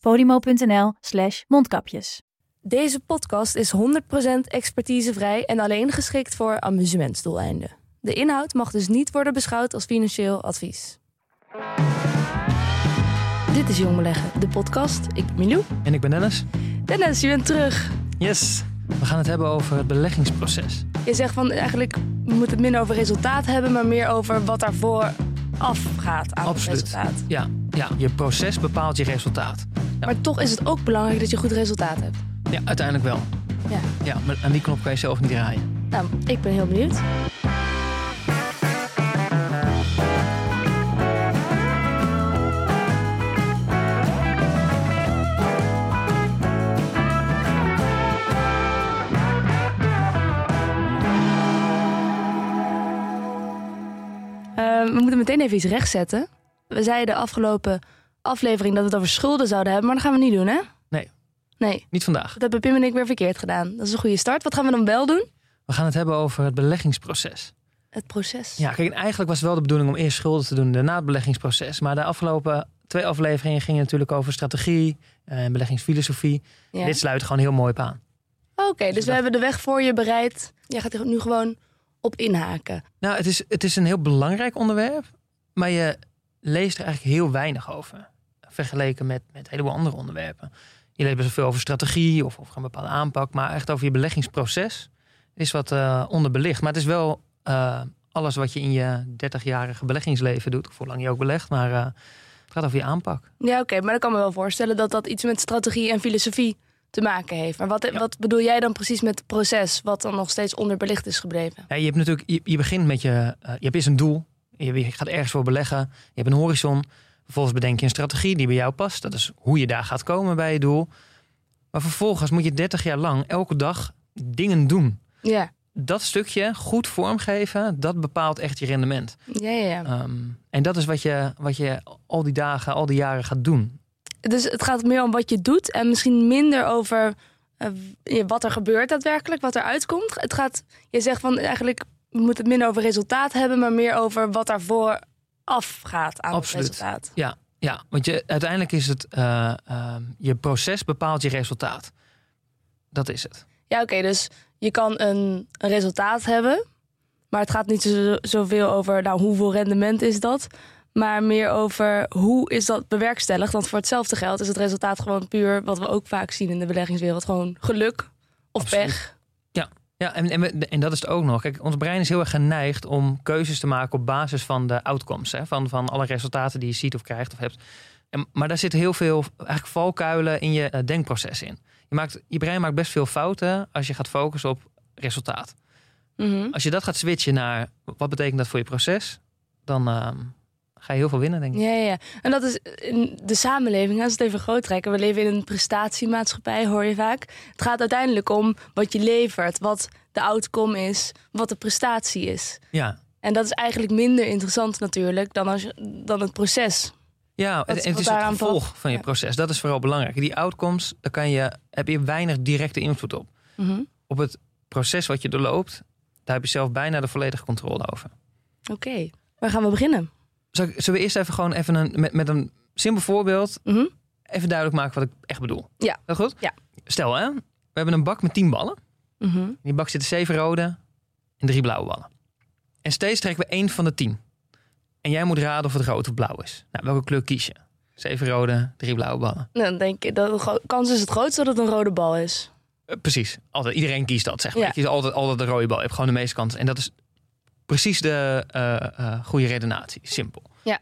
podimo.nl slash mondkapjes. Deze podcast is 100% expertisevrij en alleen geschikt voor amusementsdoeleinden. De inhoud mag dus niet worden beschouwd als financieel advies. Dit is Jong Beleggen, de podcast. Ik ben Milou. En ik ben Dennis. Dennis, je bent terug. Yes, we gaan het hebben over het beleggingsproces. Je zegt van eigenlijk, we moeten het minder over resultaat hebben, maar meer over wat daarvoor afgaat aan Absoluut. het resultaat. Ja, ja, je proces bepaalt je resultaat. Ja. Maar toch is het ook belangrijk dat je goed resultaat hebt. Ja, uiteindelijk wel. Ja. Ja, maar aan die knop kan je zelf niet draaien. Nou, ik ben heel benieuwd. We moeten meteen even iets rechtzetten. We zeiden de afgelopen aflevering dat we het over schulden zouden hebben, maar dat gaan we niet doen, hè? Nee. Nee, Niet vandaag. dat hebben Pim en ik weer verkeerd gedaan. Dat is een goede start. Wat gaan we dan wel doen? We gaan het hebben over het beleggingsproces. Het proces. Ja, kijk, en eigenlijk was het wel de bedoeling om eerst schulden te doen, daarna het beleggingsproces. Maar de afgelopen twee afleveringen gingen natuurlijk over strategie en beleggingsfilosofie. Ja. Dit sluit gewoon heel mooi op aan. Oké, dus dacht- we hebben de weg voor je bereid. Jij gaat nu gewoon op inhaken. Nou, het is, het is een heel belangrijk onderwerp, maar je leest er eigenlijk heel weinig over. Vergeleken met, met een heleboel andere onderwerpen. Je leest best wel veel over strategie of over een bepaalde aanpak, maar echt over je beleggingsproces is wat eh, onderbelicht. Maar het is wel eh, alles wat je in je 30-jarige beleggingsleven doet, of hoe lang je ook belegt, maar eh, het gaat over je aanpak. Ja, oké, maar ik kan me wel voorstellen dat dat iets met strategie en filosofie te maken heeft. Maar wat, Ja. wat bedoel jij dan precies met het proces, wat dan nog steeds onderbelicht is gebleven? Ja, je hebt natuurlijk, je, je begint met je, eh, je hebt eerst een doel, je, je gaat ergens voor beleggen, je hebt een horizon. Vervolgens bedenk je een strategie die bij jou past. Dat is hoe je daar gaat komen bij je doel. Maar vervolgens moet je 30 jaar lang elke dag dingen doen. Ja, Dat stukje goed vormgeven, dat bepaalt echt je rendement. ja, ja. ja. Ehm, en dat is wat je, wat je al die dagen, al die jaren gaat doen. Dus het gaat meer om wat je doet en misschien minder over eh, wat er gebeurt daadwerkelijk, wat er uitkomt. Het gaat, je zegt van eigenlijk we moeten het minder over resultaat hebben, maar meer over wat daarvoor afgaat aan Absoluut. het resultaat. Ja, ja want je, uiteindelijk is het, eh, ehm, je proces bepaalt je resultaat. Dat is het. Ja, oké, dus je kan een, een resultaat hebben, maar het gaat niet zo, zoveel over nou, hoeveel rendement is dat, maar meer over hoe is dat bewerkstelligd. Want voor hetzelfde geld is het resultaat gewoon puur, wat we ook vaak zien in de beleggingswereld, gewoon geluk of Absoluut. pech. Ja, en, en, we- en dat is het ook nog. Kijk, ons brein is heel erg geneigd om keuzes te maken op basis van de outcomes. Hè? Van, van alle resultaten die je ziet of krijgt of hebt. En, maar daar zitten heel veel eigenlijk valkuilen in je eh, denkproces in. Je, maakt, je brein maakt best veel fouten als je gaat focussen op resultaat. Mhm. Als je dat gaat switchen naar wat betekent dat voor je proces, dan ehm, ga je heel veel winnen, denk ik. Ja, ja. En dat is in de samenleving, als het even groot trekken. We leven in een prestatiemaatschappij, hoor je vaak. Het gaat uiteindelijk om wat je levert, wat de outcome is, wat de prestatie is. Ja, En dat is eigenlijk minder interessant natuurlijk dan, als je, dan het proces. ja en, en wat het is het gevolg valt. van je Ja. proces. Dat is vooral belangrijk. Die outcomes, daar kan je, heb je weinig directe invloed op. Mhm. Op het proces wat je doorloopt, daar heb je zelf bijna de volledige controle over. Oké, waar gaan we beginnen? Zullen we eerst even gewoon even een, met, met een simpel voorbeeld Mhm. even duidelijk maken wat ik echt bedoel? Ja. Dat goed? Ja. Stel hè, we hebben een bak met 10 ballen. Mhm. In die bak zitten zeven rode en drie blauwe ballen. En steeds trekken we één van de tien. En jij moet raden of het rood of blauw is. Nou, welke kleur kies je? Zeven rode, drie blauwe ballen. Nou, dan denk ik dat de kans is het grootst dat het een rode bal is. Eh, precies. Altijd, iedereen kiest dat, zeg maar. Ja. Je kiest altijd, altijd de rode bal. Je hebt gewoon de meeste kans. En dat is precies de eh, goede redenatie. Simpel. Ja.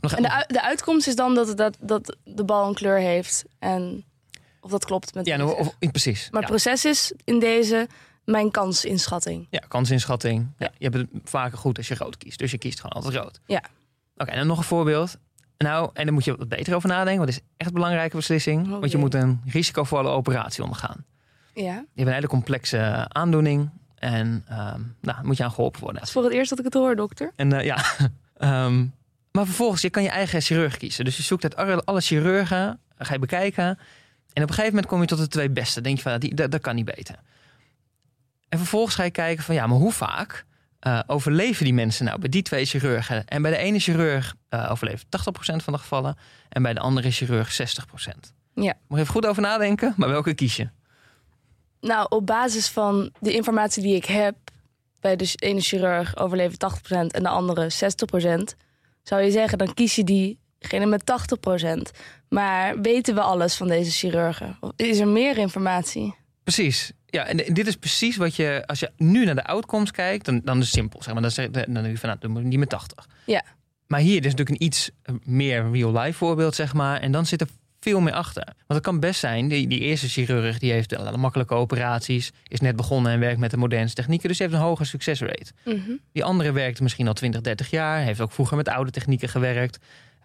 En de, de uitkomst is dan dat, het- dat, dat de bal een kleur heeft. En of dat klopt met ja, nou, of, precies. Maar ja. het proces is in deze mijn kansinschatting. Ja, kansinschatting. Ja. Ja. je hebt het vaker goed als je rood kiest. Dus je kiest gewoon altijd rood. Ja. Oké, en dan nog een voorbeeld. Nou, en daar moet je wat beter over nadenken. Want het is echt een belangrijke beslissing. Want je Oké. moet een risicovolle operatie ondergaan. Ja. Je hebt een hele complexe aandoening. En ehm, nou, moet je aan geholpen worden. Dat is voor het eerst dat ik het hoor, dokter. En eh, ja, Ehm, maar vervolgens, je kan je eigen chirurg kiezen. Dus je zoekt uit alle, alle chirurgen, ga je bekijken. En op een gegeven moment kom je tot de twee beste. denk je van, ja, die, dat, dat kan niet beter. En vervolgens ga je kijken van, ja, maar hoe vaak eh, overleven die mensen nou bij die twee chirurgen? En bij de ene chirurg eh, overleeft 80% van de gevallen. En bij de andere chirurg 60%. Ja. Moet je even goed over nadenken, maar welke kies je? Nou, op basis van de informatie die ik heb... bij de ene chirurg overleven 80% en de andere 60%... zou je zeggen, dan kies je diegene met 80%. Maar weten we alles van deze chirurgen? Of is er meer informatie? Precies. Ja, en dit is precies wat je, als je nu naar de outcomes kijkt, dan, dan is het simpel. Zeg maar. Dan, zeg, dan denk je van, nou, dan moet je niet met 80. Ja. Maar hier is natuurlijk een iets meer real-life voorbeeld, zeg maar. En dan zit er veel meer achter. Want het kan best zijn, die, die eerste chirurg, die heeft allerlei makkelijke operaties, is net begonnen en werkt met de modernste technieken, dus heeft een hoge succesrate. Mhm. Die andere werkt misschien al 20, 30 jaar, heeft ook vroeger met oude technieken gewerkt,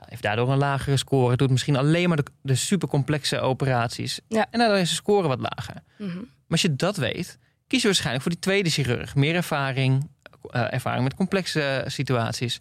heeft daardoor een lagere score, doet misschien alleen maar de, de supercomplexe operaties. Ja. En daardoor is de score wat lager. Mhm. Maar als je dat weet, kies je waarschijnlijk voor die tweede chirurg. Meer ervaring, eh, ervaring met complexe situaties.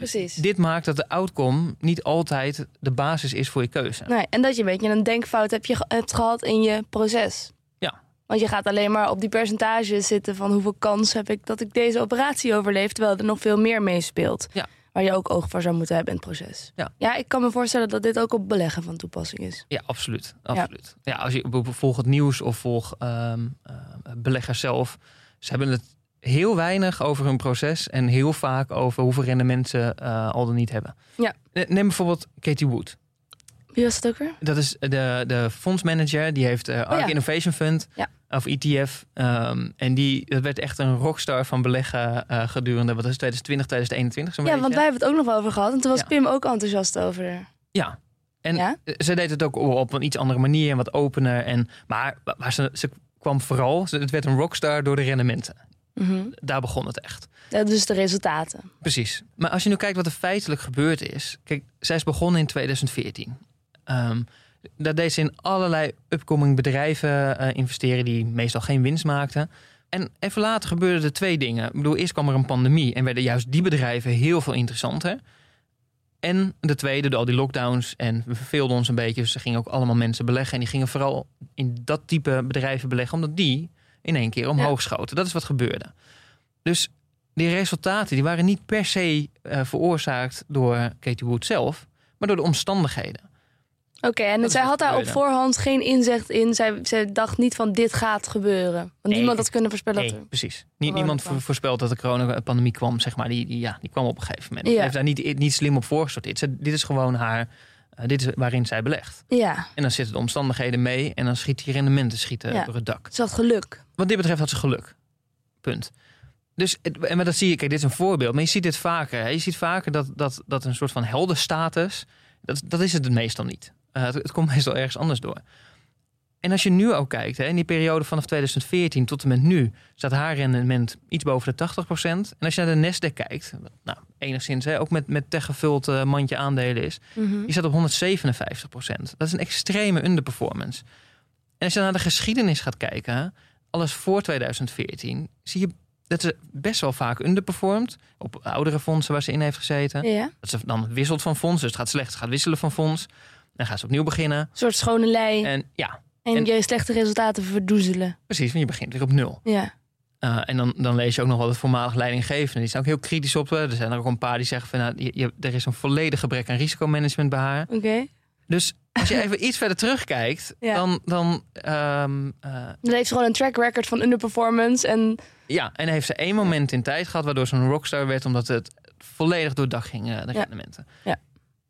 Precies. Dit maakt dat de outcome niet altijd de basis is voor je keuze. Nee, en dat je een beetje een denkfout hebt, je, hebt gehad in je proces. Ja. Want je gaat alleen maar op die percentages zitten van hoeveel kans heb ik dat ik deze operatie overleef, terwijl er nog veel meer meespeelt. Ja. Waar je ook oog voor zou moeten hebben in het proces. Ja. ja, ik kan me voorstellen dat dit ook op beleggen van toepassing is. Ja, absoluut. absoluut. Ja. als je volgt het nieuws of volgt ehm, eh, beleggers zelf. Ze hebben het heel weinig over hun proces en heel vaak over hoeveel rendement ze eh, al dan niet hebben. Ja. Neem bijvoorbeeld Katie Wood. Wie was het ook weer? Dat is de, de fondsmanager. Die heeft uh, Ark Oh ja. Innovation Fund. Ja. Of ETF. ehm, en die, dat werd echt een rockstar van beleggen eh, gedurende, wat is het, 2020, 2021 zo'n Ja, beetje. want wij hebben het ook nog wel over gehad. En toen was Ja. Pim ook enthousiast over. Ja. En Ja? ze deed het ook op een iets andere manier en wat opener. En, maar maar ze, ze kwam vooral, het werd een rockstar door de rendementen. Mhm. Daar begon het echt. Ja, dus de resultaten. Precies. Maar als je nu kijkt wat er feitelijk gebeurd is. Kijk, zij is begonnen in 2014. Ehm daar deed ze in allerlei upcoming bedrijven eh, investeren die meestal geen winst maakten. En even later gebeurden er twee dingen. Ik bedoel, eerst kwam er een pandemie en werden juist die bedrijven heel veel interessanter. En de tweede, door al die lockdowns en we verveelden ons een beetje. Dus er gingen ook allemaal mensen beleggen. En die gingen vooral in dat type bedrijven beleggen, omdat die in één keer omhoog schoten. Dat is wat gebeurde. Dus die resultaten die waren niet per se eh, veroorzaakt door Katie Wood zelf, maar door de omstandigheden. Oké, en Dat zij had daar op voorhand geen inzicht in. Zij, zij dacht niet van dit gaat gebeuren. Want Nee, niemand had kunnen voorspellen Nee, er... precies. Niet, niemand kwam. voorspelt dat de coronapandemie kwam, zeg maar. Die, die, ja, die kwam op een gegeven moment. Ja. Ze heeft daar niet, niet slim op voorgesorteerd. Ze, dit is gewoon haar, eh, dit is waarin zij belegt. Ja, En dan zitten de omstandigheden mee en dan schiet die rendementen schieten Ja. door het dak. ze had geluk. Wat dit betreft had ze geluk. Punt. Dus, en maar dat zie je, kijk, dit is een voorbeeld, maar je ziet dit vaker. Hè? Je ziet vaker dat, dat, dat een soort van heldenstatus, dat, dat is het meestal niet. Eh, het, het komt meestal ergens anders door. En als je nu ook kijkt, hè, in die periode vanaf 2014 tot en met nu, staat haar rendement iets boven de 80%. En als je naar de Nasdaq kijkt, nou, enigszins hè, ook met, met tech gevuld eh, mandje aandelen is, Mhm. die staat op 157%. Dat is een extreme underperformance. En als je naar de geschiedenis gaat kijken, alles voor 2014, zie je dat ze best wel vaak underperformed. Op oudere fondsen waar ze in heeft gezeten. Ja, Dat ze dan wisselt van fonds, dus het gaat slecht, ze gaat wisselen van fonds. Dan gaat ze opnieuw beginnen. een soort schone lei. En ja, en, en- je slechte resultaten verdoezelen. precies, want je begint weer op nul. Ja, Uh, en dan, dan lees je ook nog wat het voormalig leidinggevende. Die zijn ook heel kritisch op. eh, Er zijn er ook een paar die zeggen van nou, je, je- er is een volledig gebrek aan risicomanagement bij haar. oké. Dus als je even iets verder terugkijkt, Ja. dan, dan ehm, eh, Dan heeft ze gewoon een track record van underperformance. En ja, en heeft ze één moment in tijd gehad waardoor ze een rockstar werd, omdat het volledig door dak ging, eh, de Ja. rendementen. Ja.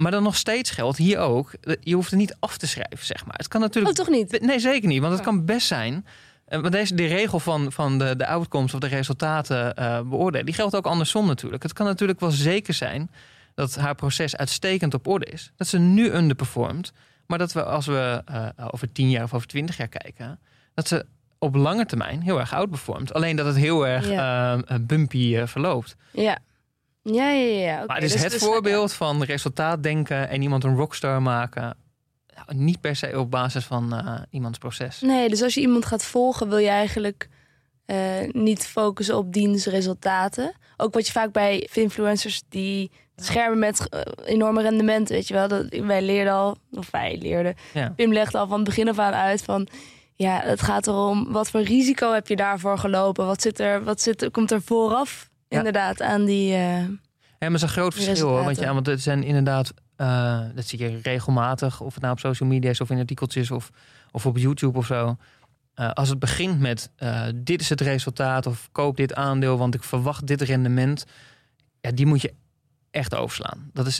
Maar dan nog steeds geldt hier ook, eh, je hoeft het niet af te schrijven, zeg maar. Het kan oh, natuurlijk. toch niet? Nee, zeker niet, want het Oh. kan best zijn. eh, Want deze, de regel van, van de, de outcomes of de resultaten eh, beoordelen, die geldt ook andersom natuurlijk. Het kan natuurlijk wel zeker zijn dat haar proces uitstekend op orde is. Dat ze nu underperformt, maar dat we als we eh, over 10 jaar of over 20 jaar kijken, dat ze op lange termijn heel erg outperformt. Alleen dat het heel erg eh, eh, bumpy eh, verloopt. Ja. Ja, ja, ja. maar het is Dus- het dus- voorbeeld van resultaat denken en iemand een rockstar maken. Nou, niet per se op basis van eh, iemands proces. Nee, dus als je iemand gaat volgen, wil je eigenlijk eh, niet focussen op diens resultaten. Ook wat je vaak bij influencers die schermen met eh, enorme rendementen, weet je wel. Dat, wij leerden al, of wij leerden, Ja. Pim legde al van het begin af aan uit van... Ja, het gaat erom, wat voor risico heb je daarvoor gelopen? Wat, zit er, wat zit er, komt er vooraf Ja. inderdaad aan die... Ja, maar het is een groot verschil hoor. Want, ja, want het zijn inderdaad, eh, dat zie je regelmatig, of het nou op social media is of in artikeltjes of, of op YouTube of zo. Eh, als het begint met dit is het resultaat of koop dit aandeel, want ik verwacht dit rendement. Ja, die moet je echt overslaan. Dat is,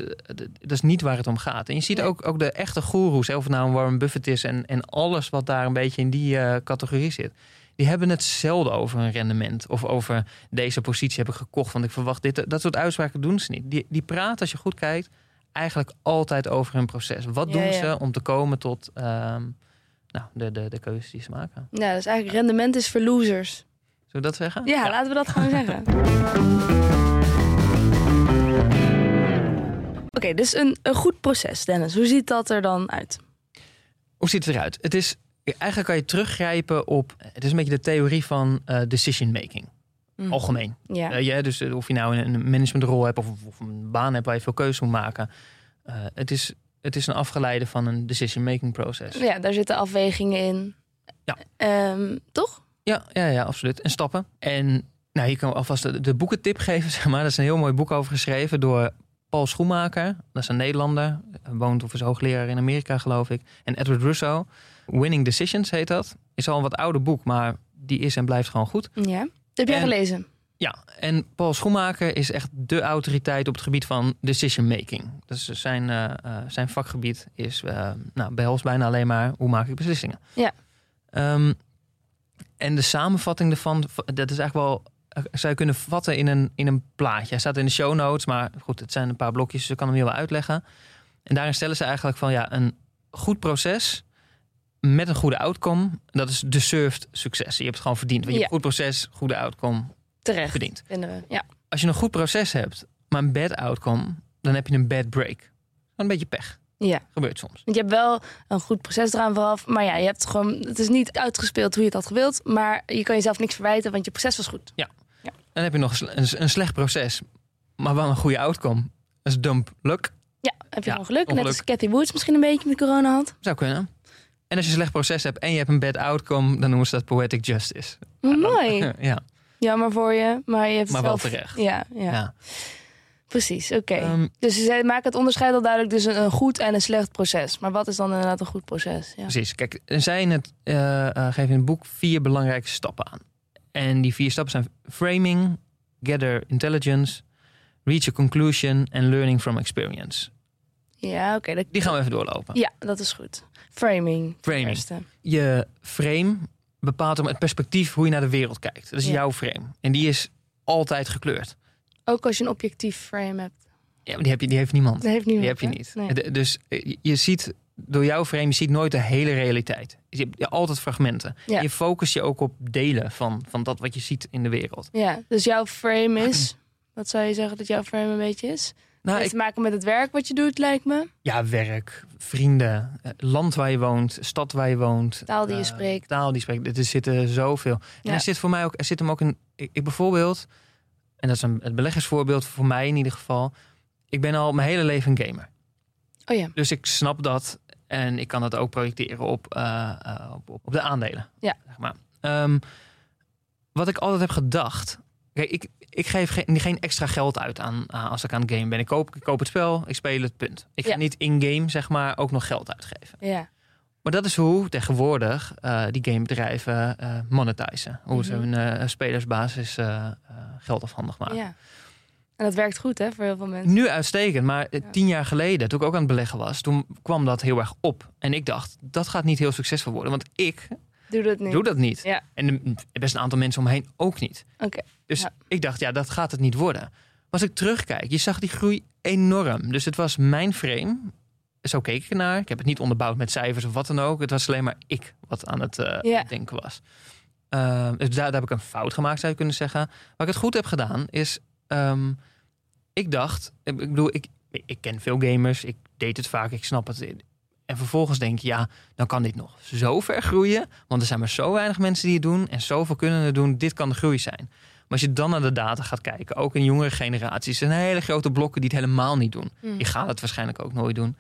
dat is niet waar het om gaat. En je ziet Nee. ook, ook de echte goeroes, of het nou een Warren Buffett is en, en alles wat daar een beetje in die categorie zit. Die hebben het zelden over een rendement of over deze positie heb ik gekocht, want ik verwacht dit. Dat soort uitspraken doen ze niet. Die, die praten, als je goed kijkt, eigenlijk altijd over hun proces. Wat Ja, doen ja. ze om te komen tot ehm, nou, de, de, de keuzes die ze maken? ja, dus eigenlijk rendement is voor losers. Zullen we dat zeggen? Ja, laten we dat gewoon zeggen. Oké, dus een, een goed proces, Dennis. Hoe ziet dat er dan uit? Hoe ziet het eruit? Het is, eigenlijk kan je teruggrijpen op. Het is een beetje de theorie van eh, decision making. Hm. Algemeen. Ja. Eh, ja, dus eh, of je nou een, managementrol hebt of, of een baan hebt waar je veel keuze moet maken. Het, is, het is een afgeleide van een decision making proces. ja, daar zitten afwegingen in. Ja. Ehm, toch? Ja, ja, ja, absoluut. En stappen. En nou, hier kan ik alvast de, de boekentip geven. Zeg maar. Dat is een heel mooi boek over geschreven door Paul Schoenmaker. Dat is een Nederlander. Hij woont of is hoogleraar in Amerika, geloof ik. En Edward Russo. Winning Decisions heet dat. Is al een wat ouder boek, maar die is en blijft gewoon goed. Ja. Dat heb jij En- gelezen? Ja, en Paul Schoenmaker is echt de autoriteit op het gebied van decision making. Dus zijn, eh, eh, zijn vakgebied is, eh nou, behelst bijna alleen maar hoe maak ik beslissingen. Ja. Ehm, en de samenvatting ervan, dat is eigenlijk wel, zou je kunnen vatten in een, in een plaatje. Hij staat in de show notes, maar goed, het zijn een paar blokjes, dus ik kan hem heel wel uitleggen. En daarin stellen ze eigenlijk van ja, een goed proces met een goede outcome, dat is deserved succes. Je hebt het gewoon verdiend. Want je Ja. hebt een goed proces, goede outcome, Terecht, verdiend we. Ja. als je een goed proces hebt, maar een bad outcome, dan heb je een bad break. Een beetje pech. ja. Gebeurt soms. Want je hebt wel een goed proces eraan vooraf. Maar ja, je hebt gewoon, het is niet uitgespeeld hoe je het had gewild. Maar je kan jezelf niks verwijten, want je proces was goed. Dan heb je nog een sle- een, een slecht proces, maar wel een goede outcome. Dat is dump luck. Ja, heb je Ja, gewoon geluk. Net als Cathy Woods misschien een beetje met corona had. Zou kunnen. En als je een slecht proces hebt en je hebt een bad outcome, dan noemen ze dat poetic justice. Mooi. Ja, Jammer voor je, maar je hebt maar wel zelf... terecht. Ja, ja. Ja. precies. Oké. Ehm, Dus ze maken het onderscheid al duidelijk tussen een goed en een slecht proces. Maar wat is dan inderdaad een goed proces? Ja. Precies. Kijk, zij het, eh, eh, geven in het boek vier belangrijke stappen aan. En die vier stappen zijn framing, gather intelligence, reach a conclusion en learning from experience. Ja, oké. dat- Die gaan we even doorlopen. Ja, dat is goed. Framing. Framing. Eerste. je frame bepaalt hem het perspectief hoe je naar de wereld kijkt. Dat is Ja. jouw frame. En die is altijd gekleurd. Ook als je een objectief frame hebt. Ja, maar die, heb je, die heeft niemand. Dat heeft niemand. Die heb je hè? niet. Nee. Dus eh, je- ziet door jouw frame, je ziet nooit de hele realiteit. Je hebt altijd fragmenten. Ja. Je focust je ook op delen van, van dat wat je ziet in de wereld. Ja, dus jouw frame is... Wat zou je zeggen dat jouw frame een beetje is? Nou, heeft ik, te maken met het werk wat je doet, lijkt me. ja, werk, vrienden, eh, land waar je woont, stad waar je woont. Taal die je eh, spreekt. Taal die je spreekt. Er zitten zoveel. En er zit voor mij ook, er zit hem ook een. Ik, ik bijvoorbeeld, en dat is een het beleggersvoorbeeld voor mij in ieder geval. Ik ben al mijn hele leven een gamer. Oh ja. Dus ik snap dat en ik kan dat ook projecteren op, eh, op, op, op de aandelen. Ja. Zeg maar. Ehm, wat ik altijd heb gedacht. Kijk, ik, ik geef geen, geen extra geld uit aan, aan- als ik aan het game ben. Ik koop, ik koop het spel, ik speel het, punt. Ik ga niet in-game, zeg maar, ook nog geld uitgeven. Ja. Maar dat is hoe tegenwoordig eh, die gamebedrijven eh monetizen. Hoe ze Mhm. hun eh, spelersbasis eh, eh, geld afhandig maken. ja. En dat werkt goed, hè, voor heel veel mensen. Nu uitstekend, maar eh, Ja. tien jaar geleden, toen ik ook aan het beleggen was, toen kwam dat heel erg op. En ik dacht, dat gaat niet heel succesvol worden, want ik Doe dat niet. doe dat niet. Ja. En best een aantal mensen om me heen ook niet. Oké. Dus Ja. ik dacht, ja, dat gaat het niet worden. Maar als ik terugkijk, je zag die groei enorm. Dus het was mijn frame. Zo keek ik ernaar. Ik heb het niet onderbouwd met cijfers of wat dan ook. Het was alleen maar ik wat aan het eh, Ja. denken was. Ehm, dus daar, daar heb ik een fout gemaakt, zou je kunnen zeggen. Waar ik het goed heb gedaan, is... ehm, ik dacht, ik bedoel, ik, ik ken veel gamers, ik deed het vaak, ik snap het. En vervolgens denk je, ja, dan kan dit nog zo ver groeien. Want er zijn maar zo weinig mensen die het doen en zoveel kunnen het doen. Dit kan de groei zijn. Maar als je dan naar de data gaat kijken, ook in jongere generaties, zijn hele grote blokken die het helemaal niet doen. Hmm. Die gaan het waarschijnlijk ook nooit doen.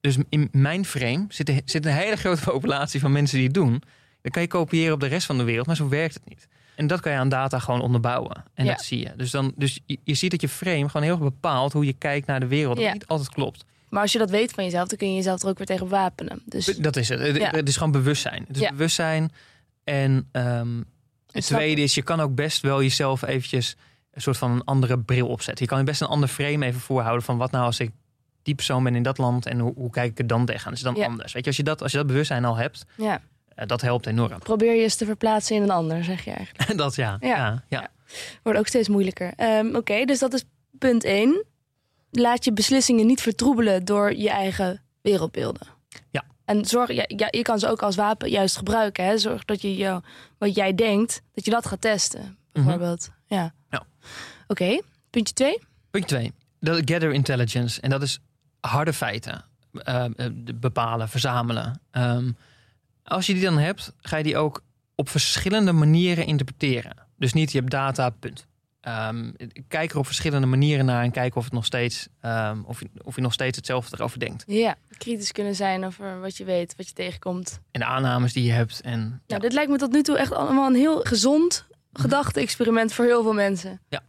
Dus in mijn frame zit, er- zit een hele grote populatie van mensen die het doen. Dan kan je kopiëren op de rest van de wereld, maar zo werkt het niet. En dat kan je aan data gewoon onderbouwen. En Ja. dat zie je. Dus, dan, dus je, je ziet dat je frame gewoon heel erg bepaalt hoe je kijkt naar de wereld. Dat Ja. niet altijd klopt. Maar als je dat weet van jezelf, dan kun je jezelf er ook weer tegen wapenen. Dus Dat is het. Het- Ja. Het is gewoon bewustzijn. Het is Ja. bewustzijn. En ehm, het tweede is, je kan ook best wel jezelf eventjes een soort van een andere bril opzetten. Je kan je best een ander frame even voorhouden van wat nou als ik die persoon ben in dat land en hoe, hoe kijk ik er dan tegenaan? Is dan Ja. anders. Weet je, als je dat, als je dat bewustzijn al hebt, ja, eh, dat helpt enorm. probeer je eens te verplaatsen in een ander, zeg je eigenlijk. dat ja. Ja. ja. ja. Wordt ook steeds moeilijker. Ehm, Oké, dus dat is punt 1. Laat je beslissingen niet vertroebelen door je eigen wereldbeelden. Ja. En zorg, ja, ja, je kan ze ook als wapen juist gebruiken. Hè? Zorg dat je jou, wat jij denkt, dat je dat gaat testen. Bijvoorbeeld. Ja. Mhm. Ja. Oké, puntje 2. Punt twee. Dat gather intelligence. En dat is harde feiten. eh, eh, bepalen, verzamelen. Ehm, als je die dan hebt, ga je die ook op verschillende manieren interpreteren. Dus niet je hebt data, punt. Ehm, kijk er op verschillende manieren naar en kijk of, het nog steeds, ehm, of, je, of je nog steeds hetzelfde erover denkt. Ja, kritisch kunnen zijn over wat je weet, wat je tegenkomt. En de aannames die je hebt. En, ja. Nou, dit lijkt me tot nu toe echt allemaal een heel gezond gedachte-experiment voor heel veel mensen. Ja.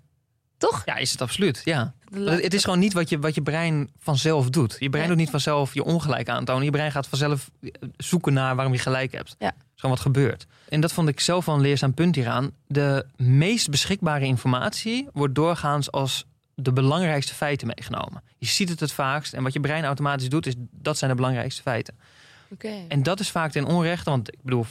Toch? ja, is het absoluut. Ja. Het is gewoon niet wat je, wat je brein vanzelf doet. Je brein Nee. doet niet vanzelf je ongelijk aantonen. Je brein gaat vanzelf zoeken naar waarom je gelijk hebt. Ja. Dat is gewoon wat gebeurt. En dat vond ik zelf wel een leerzaam punt hieraan. De meest beschikbare informatie wordt doorgaans als de belangrijkste feiten meegenomen. Je ziet het het vaakst en wat je brein automatisch doet, is dat zijn de belangrijkste feiten. En dat is vaak ten onrechte, want ik bedoel,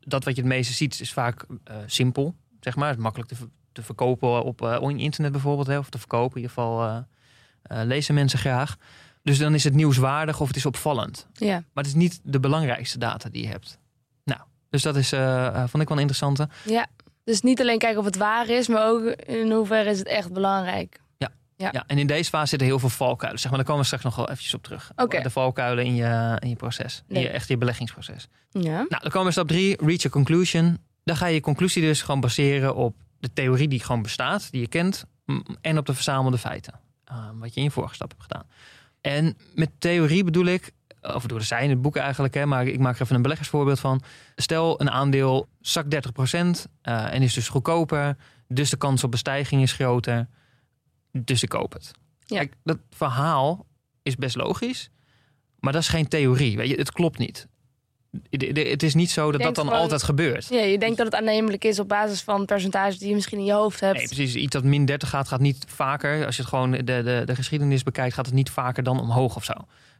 dat wat je het meeste ziet is vaak eh, simpel, zeg maar. Het is makkelijk te, te verkopen op eh, internet bijvoorbeeld, hè, of te verkopen. In ieder geval eh, eh, lezen mensen graag. Dus dan is het nieuwswaardig of het is opvallend. Ja. Maar het is niet de belangrijkste data die je hebt. Nou, dus dat is, vond ik wel een interessante. ja. Dus niet alleen kijken of het waar is, maar ook in hoeverre is het echt belangrijk. Ja. Ja. en in deze fase zitten heel veel valkuilen. Zeg maar, daar komen we straks nog wel eventjes op terug. Oké. De valkuilen in je, in je proces. In je, Nee. echt je beleggingsproces. Ja. Nou, dan komen we stap drie, reach a conclusion. Dan ga je je conclusie dus gewoon baseren op de theorie die gewoon bestaat, die je kent, en op de verzamelde feiten. Uh, wat je in je vorige stap hebt gedaan. En met theorie bedoel ik, of door de zijn in het boek eigenlijk, hè, maar ik maak er even een beleggersvoorbeeld van. Stel een aandeel zakt 30% eh, en is dus goedkoper, dus de kans op bestijging is groter, dus ik koop het. Ja. Kijk, dat verhaal is best logisch, maar dat is geen theorie. Weet je, het klopt niet. Het is niet zo dat dat dan gewoon- altijd gebeurt. ja, je denkt dat het aannemelijk is op basis van percentages die je misschien in je hoofd hebt. Nee, precies. Iets dat min 30 gaat, gaat niet vaker. Als je het gewoon de, de, de geschiedenis bekijkt, gaat het niet vaker dan omhoog of zo.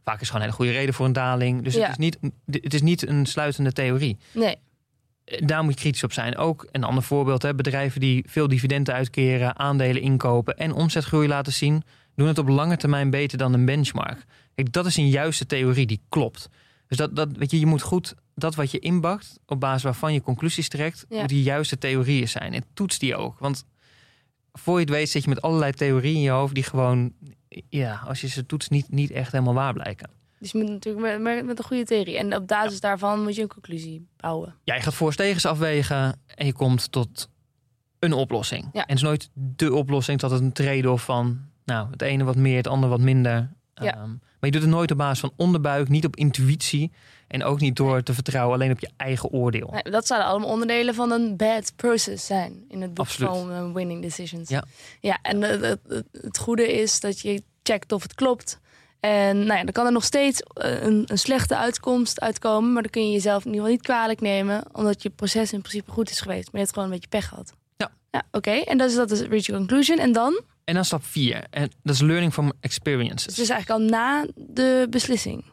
Vaak is gewoon een hele goede reden voor een daling. Dus Ja. het, is niet, het is niet een sluitende theorie. Nee. Eh, Daar moet je kritisch op zijn. Ook een ander voorbeeld: hè, bedrijven die veel dividenden uitkeren, aandelen inkopen en omzetgroei laten zien, doen het op lange termijn beter dan een benchmark. Kijk, dat is een juiste theorie die klopt. Dus dat, dat, weet je, je moet goed dat wat je inbakt, op basis waarvan je conclusies trekt, Ja. moet die juiste theorieën zijn. En toets die ook. Want voor je het weet zit je met allerlei theorieën in je hoofd die gewoon, ja, als je ze toetst, niet, niet echt helemaal waar blijken. Dus je moet natuurlijk met, met, een goede theorie. En op basis daarvan moet je een conclusie bouwen. Ja, je gaat voor's tegens afwegen en je komt tot een oplossing. Ja. En het is nooit de oplossing tot een trade-off van nou, het ene wat meer, het andere wat minder. Ja. Ehm, maar je doet het nooit op basis van onderbuik, niet op intuïtie en ook niet door te vertrouwen alleen op je eigen oordeel. Nee, dat zouden allemaal onderdelen van een bad process zijn in het boek Absoluut. van eh, Winning Decisions. Ja. ja en het, goede is dat je checkt of het klopt. En nou ja, dan kan er nog steeds eh, een, een slechte uitkomst uitkomen, maar dan kun je jezelf in ieder geval niet kwalijk nemen, omdat je proces in principe goed is geweest. Maar je hebt gewoon een beetje pech gehad. Ja. Ja, oké. En dat is, dat is reach a conclusion. En dan? En dan stap vier, en dat is learning from experiences. Dus het is eigenlijk al na de beslissing.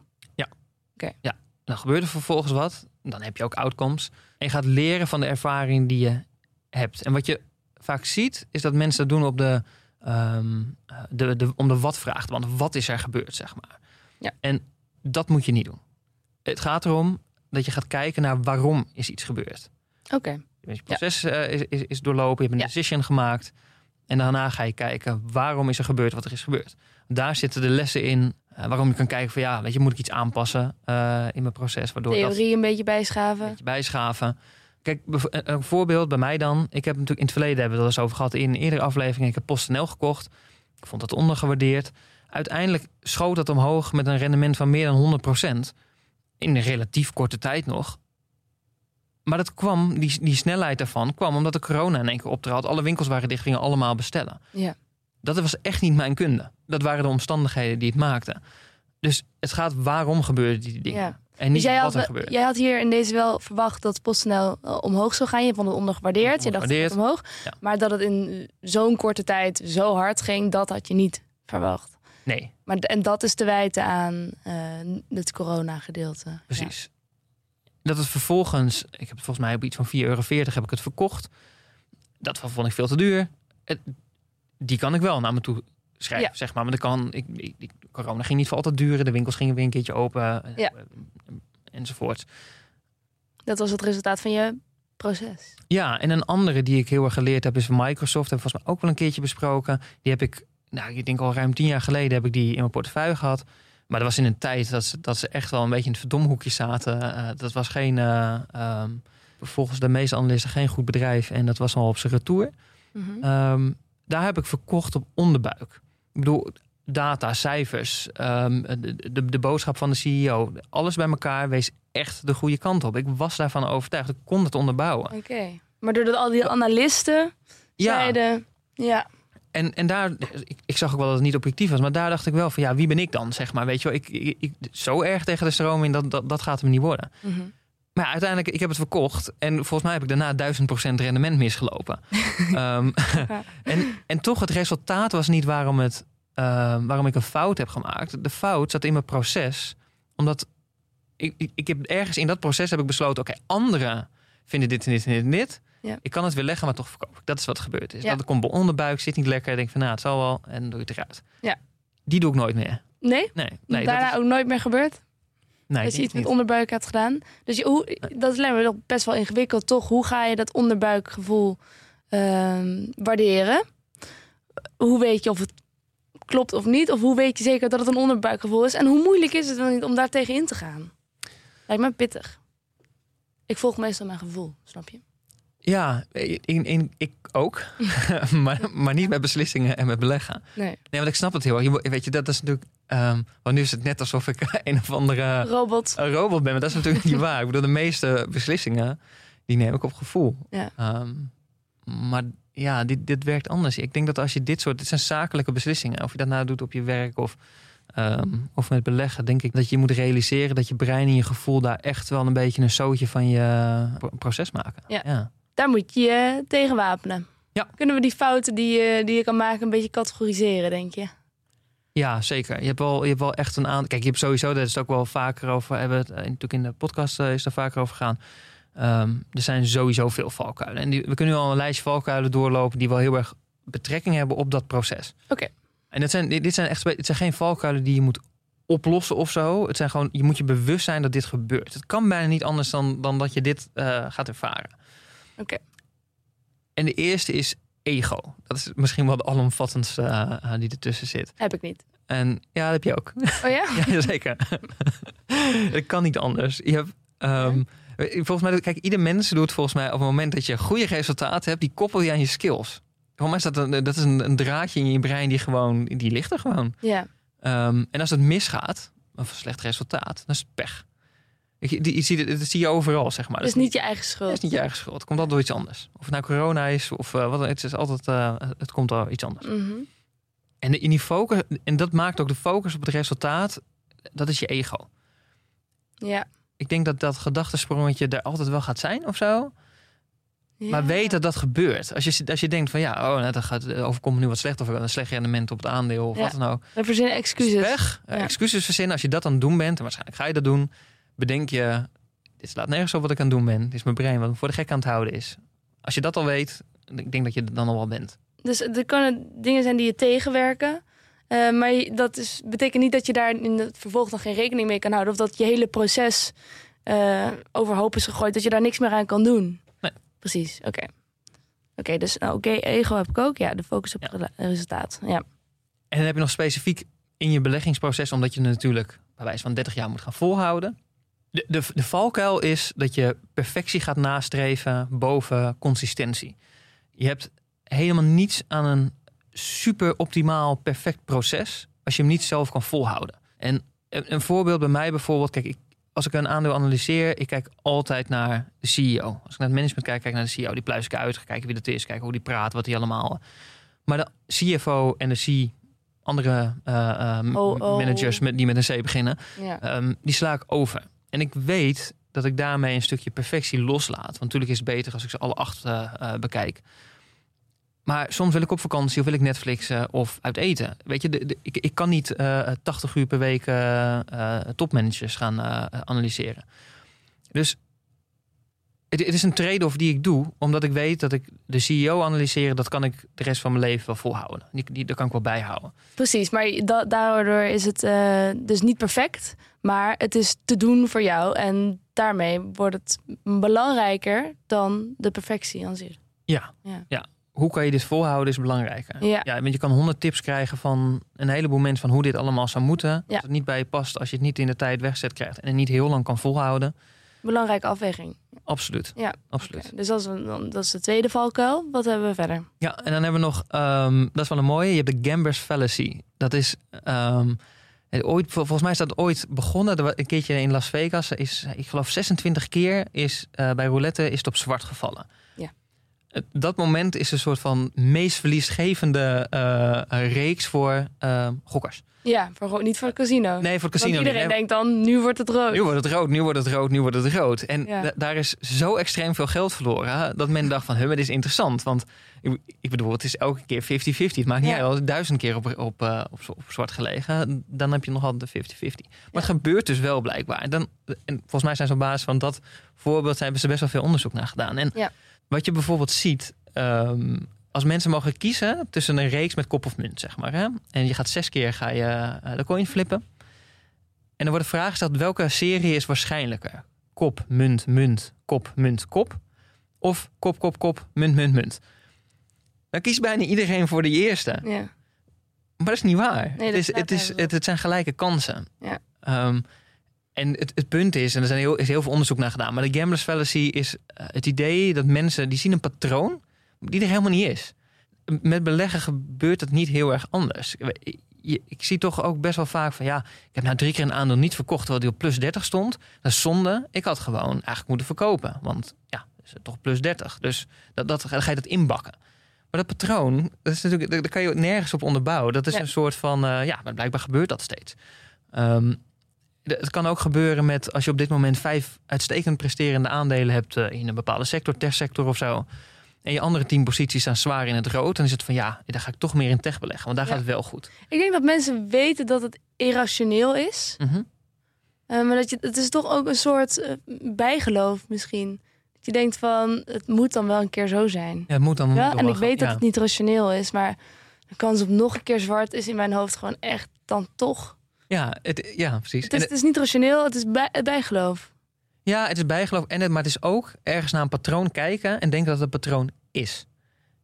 Dan gebeurt er vervolgens wat. Dan heb je ook outcomes. En je gaat leren van de ervaring die je hebt. En wat je vaak ziet, is dat mensen dat doen op de, ehm, de, de, om de wat-vraag. Want wat is er gebeurd, zeg maar. Ja. En dat moet je niet doen. Het gaat erom dat je gaat kijken naar waarom is iets gebeurd. Oké. Je proces eh, is, is, is doorlopen, je hebt een Ja. decision gemaakt. En daarna ga je kijken waarom is er gebeurd wat er is gebeurd. Daar zitten de lessen in. eh, waarom je kan kijken van ja, weet je, moet ik iets aanpassen eh, in mijn proces. Waardoor dat Theorie een beetje bijschaven. een beetje bijschaven. Kijk, bev- een voorbeeld bij mij dan. Ik heb natuurlijk in het verleden hebben we het al eens over gehad in een eerdere aflevering. Ik heb PostNL gekocht. Ik vond dat ondergewaardeerd. Uiteindelijk schoot dat omhoog met een rendement van meer dan 100% In een relatief korte tijd nog. Maar dat kwam, die, die snelheid daarvan kwam omdat de corona in één keer optrad. Alle winkels waren dicht, gingen allemaal bestellen. Ja. Dat was echt niet mijn kunde. Dat waren de omstandigheden die het maakten. Dus het gaat waarom gebeurden die dingen. Ja. En niet Dus jij wat er had, gebeurt. jij had hier in deze wel verwacht dat PostNL eh, omhoog zou gaan. Je vond het ondergewaardeerd. Je dacht het gaat omhoog. Ja. Maar dat het in zo'n korte tijd zo hard ging, dat had je niet verwacht. Nee, Maar, en dat is te wijten aan eh, het corona-gedeelte. Precies. Dat het vervolgens, ik heb het volgens mij op iets van 4,40 euro heb ik het verkocht. Dat vond ik veel te duur. Die kan ik wel naar me toe schrijven, Ja. zeg maar. Maar dat kan, ik, ik, ik- corona ging niet voor altijd duren. De winkels gingen weer een keertje open. eh, Ja. Enzovoort. Ja. Dat was het resultaat van je proces. Ja, en een andere die ik heel erg geleerd heb is van Microsoft. Hebben we volgens mij ook wel een keertje besproken. Die heb ik, nou, ik denk al ruim tien jaar geleden heb ik die in mijn portefeuille gehad. Maar dat was in een tijd dat ze, dat ze echt wel een beetje in het verdomhoekje zaten. Eh, dat was geen, eh, ehm, volgens de meeste analisten geen goed bedrijf. En dat was al op zijn retour. Mhm. Ehm, daar heb ik verkocht op onderbuik. Ik bedoel, data, cijfers, ehm, de, de, de boodschap van de CEO. Alles bij elkaar wees echt de goede kant op. Ik was daarvan overtuigd. Ik kon het onderbouwen. Oké. Maar doordat al die analisten Ja, zeiden... Ja, en, en daar, ik, ik zag ook wel dat het niet objectief was, maar daar dacht ik wel van ja, wie ben ik dan? Zeg maar, weet je wel, ik, ik, ik- zo erg tegen de stroom in, dat, dat, dat gaat hem niet worden. Mhm. Maar ja, uiteindelijk, ik heb het verkocht en volgens mij heb ik daarna 1000% rendement misgelopen. Ehm, en, en toch, het resultaat was niet waarom, het, ehm, waarom ik een fout heb gemaakt. De fout zat in mijn proces, omdat ik, ik, ik heb ergens in dat proces heb ik besloten, oké, anderen vinden dit en dit en dit en dit. Ja. Ik kan het weer leggen, maar toch verkoop ik. Dat is wat gebeurd is. Ja. Dat komt bij onderbuik, zit niet lekker. Denk van, nou, het zal wel. En dan doe je het eruit. Ja. Die doe ik nooit meer. nee? Nee, nee Daarna dat is, ook nooit meer gebeurd? nee, dat je iets met onderbuik had gedaan. Dus je, hoe, dat lijkt me nog best wel ingewikkeld, toch? Hoe ga je dat onderbuikgevoel ehm, waarderen? Hoe weet je of het klopt of niet? Of hoe weet je zeker dat het een onderbuikgevoel is? En hoe moeilijk is het dan niet om daar tegen in te gaan? Lijkt me pittig. Ik volg meestal mijn gevoel, snap je? Ja, in, in, ik ook. maar, maar niet met beslissingen en met beleggen. Nee. Nee, want ik snap het heel erg. Weet je, dat is natuurlijk... ehm, want nu is het net alsof ik een of andere Robot. een robot ben. Maar dat is natuurlijk niet waar. Ik bedoel, de meeste beslissingen, die neem ik op gevoel. Ja. Ehm, maar ja, dit, dit werkt anders. Ik denk dat als je dit soort... Dit zijn zakelijke beslissingen. Of je dat nou doet op je werk of, ehm, of met beleggen. Denk ik dat je moet realiseren dat je brein en je gevoel... daar echt wel een beetje een zootje van je pro- proces maken. Ja. ja. Daar moet je je tegen wapenen. Ja. Kunnen we die fouten die je, die je kan maken een beetje categoriseren, denk je? Ja, zeker. Je hebt wel, je hebt wel echt een aantal. Kijk, je hebt sowieso, daar is het ook wel vaker over. Hebben we het eh, natuurlijk in de podcast eh, is daar vaker over gegaan. Ehm, er zijn sowieso veel valkuilen. En die, we kunnen nu al een lijstje valkuilen doorlopen die wel heel erg betrekking hebben op dat proces. Oké. En dat zijn, dit zijn echt het zijn geen valkuilen die je moet oplossen of zo. Het zijn gewoon, je moet je bewust zijn dat dit gebeurt. Het kan bijna niet anders dan, dan dat je dit eh, gaat ervaren. Oké. En de eerste is ego. Dat is misschien wel de alomvattendste eh, eh, die ertussen zit. Heb ik niet. En ja, dat heb je ook. Oh ja? Ja, zeker. Het kan niet anders. Je hebt, ehm, volgens mij, kijk, ieder mens doet volgens mij op het moment dat je goede resultaten hebt, die koppel je aan je skills. Volgens mij is dat een, dat is een, een draadje in je brein die gewoon, die ligt er gewoon. Ja. Ehm, en als het misgaat, of een slecht resultaat, dan is het pech. Ik, die, je ziet het, dat zie je overal, zeg maar. Dat is Dat niet je eigen schuld. dat is niet je eigen schuld. Het komt altijd door iets anders. Of het nou corona is, of eh, wat dan, het is altijd, eh, het komt door iets anders. Mhm. En in die focus, en dat maakt ook de focus op het resultaat, dat is je ego. Ja. Ik denk dat dat gedachtesprongetje er altijd wel gaat zijn of zo. Maar Ja. weet dat dat gebeurt. Als je, als je denkt van ja, oh, nou, dan gaat, overkomt me nu wat slecht of een slecht rendement op het aandeel of Ja. wat dan ook. We verzinnen excuses. Weg. Ja. Excuses verzinnen. Als je dat aan het doen bent, en waarschijnlijk ga je dat doen, bedenk je, dit slaat nergens op wat ik aan het doen ben. Dit is mijn brein wat me voor de gek aan het houden is. Als je dat al weet, ik denk dat je er dan al wel bent. Dus er kunnen dingen zijn die je tegenwerken. Eh, maar dat is, betekent niet dat je daar in het vervolg dan geen rekening mee kan houden. Of dat je hele proces eh, overhoop is gegooid. Dat je daar niks meer aan kan doen. Nee. Precies, oké. Oké, dus nou, oké, ego heb ik ook. Ja, de focus op Ja. rela- resultaat. Ja. En dan heb je nog specifiek in je beleggingsproces, omdat je het natuurlijk bij wijze van 30 jaar moet gaan volhouden. De, de, de valkuil is dat je perfectie gaat nastreven boven consistentie. Je hebt helemaal niets aan een super optimaal perfect proces als je hem niet zelf kan volhouden. En een, een voorbeeld bij mij bijvoorbeeld, kijk, ik, als ik een aandeel analyseer, ik kijk altijd naar de CEO. Als ik naar het management kijk, kijk ik naar de CEO. Die pluis ik uit, ga kijken wie dat is, kijken hoe die praat, wat die allemaal. Maar de CFO en de C, andere eh, eh, Oh, oh. managers met, die met een C beginnen, ja. Ehm, die sla ik over. En ik weet dat ik daarmee een stukje perfectie loslaat. Want natuurlijk is het beter als ik ze alle acht eh, eh, bekijk. Maar soms wil ik op vakantie of wil ik Netflixen of uit eten. Weet je, de, ik, kan niet eh 80 uur per week eh, eh, topmanagers gaan eh, analyseren. Dus het, het is een trade-off die ik doe, omdat ik weet dat ik de CEO analyseren, dat kan ik de rest van mijn leven wel volhouden. Die, die, dat kan ik wel bijhouden. Precies, maar da- daardoor is het eh, dus niet perfect. Maar het is te doen voor jou. En daarmee wordt het belangrijker dan de perfectie aan zich. Ja, Ja. ja. Hoe kan je dit volhouden is belangrijker. Ja. Ja, want je kan honderd tips krijgen van een heleboel mensen van hoe dit allemaal zou moeten. Ja. Als het niet bij je past, als je het niet in de tijd wegzet krijgt en het niet heel lang kan volhouden. Belangrijke afweging. Absoluut. Ja, Absoluut. Dus dat is, een- dat is de tweede valkuil. Wat hebben we verder? Ja, en dan hebben we nog, ehm, dat is wel een mooie, je hebt de Gambler's Fallacy. Dat is, ehm, het ooit, vol- volgens mij is dat ooit begonnen. Een keertje in Las Vegas is, ik geloof 26 keer is eh, bij roulette is het op zwart gevallen. Ja. Dat moment is een soort van meest verliesgevende eh, reeks voor eh, gokkers. Ja, voor, niet voor het casino. Nee, voor het casino. Want iedereen denkt dan, nu wordt het rood. Nu wordt het rood, nu wordt het rood, nu wordt het rood. En Ja. daar is zo extreem veel geld verloren. Dat men dacht van, dit is interessant. Want ik, bedoel, het is elke keer 50-50. Het maakt niet Ja. uit, als het duizend keer op, op, eh, op, op zwart gelegen. Dan heb je nog altijd de 50-50. Maar het gebeurt dus wel blijkbaar. En, dan, en volgens mij zijn ze op basis van dat voorbeeld... hebben ze best wel veel onderzoek naar gedaan. En wat je bijvoorbeeld ziet... ehm, als mensen mogen kiezen tussen een reeks met kop of munt, zeg maar. Hè? En je gaat zes keer ga je, eh, de coin flippen. En er wordt de vraag gesteld, welke serie is waarschijnlijker? Kop, munt, munt, kop, munt, kop. Of kop, kop, kop, munt, munt, munt. Dan kiest bijna iedereen voor de eerste. Ja. Maar dat is niet waar. Nee, het, is, het, is, het zijn gelijke kansen. Ja. Ehm, en het, het punt is, en er zijn heel, is heel veel onderzoek naar gedaan... maar de Gamblers Fallacy is eh, het idee dat mensen... die zien een patroon die er helemaal niet is. Met beleggen gebeurt het niet heel erg anders. Je- Ik zie toch ook best wel vaak van... ja, ik heb nou drie keer een aandeel niet verkocht... terwijl die op plus 30 stond. Dat is zonde. Ik had gewoon eigenlijk moeten verkopen. Want ja, is het toch plus 30. Dus dat, dat, dan ga je dat inbakken. Maar dat patroon, dat is natuurlijk, daar kan je nergens op onderbouwen. Dat is Ja. een soort van, eh, ja, maar blijkbaar gebeurt dat steeds. Ehm, het kan ook gebeuren met als je op dit moment vijf uitstekend presterende aandelen hebt eh, in een bepaalde sector, techsector of zo. En je andere tien posities staan zwaar in het rood. Dan is het van ja, daar ga ik toch meer in tech beleggen. Want daar Ja. gaat het wel goed. Ik denk dat mensen weten dat het irrationeel is. Mhm. Eh, maar dat je, het is toch ook een soort eh, bijgeloof misschien. Dat je denkt van, het moet dan wel een keer zo zijn. Ja, het moet dan. Ja, en ik weet dat ja. het niet rationeel is, maar de kans op nog een keer zwart is in mijn hoofd gewoon echt dan toch. Ja, het, ja, precies. Het is, En het is niet rationeel, het is bij, bijgeloof. Ja, het is bijgeloof. En het, maar het is ook ergens naar een patroon kijken en denken dat het een patroon is.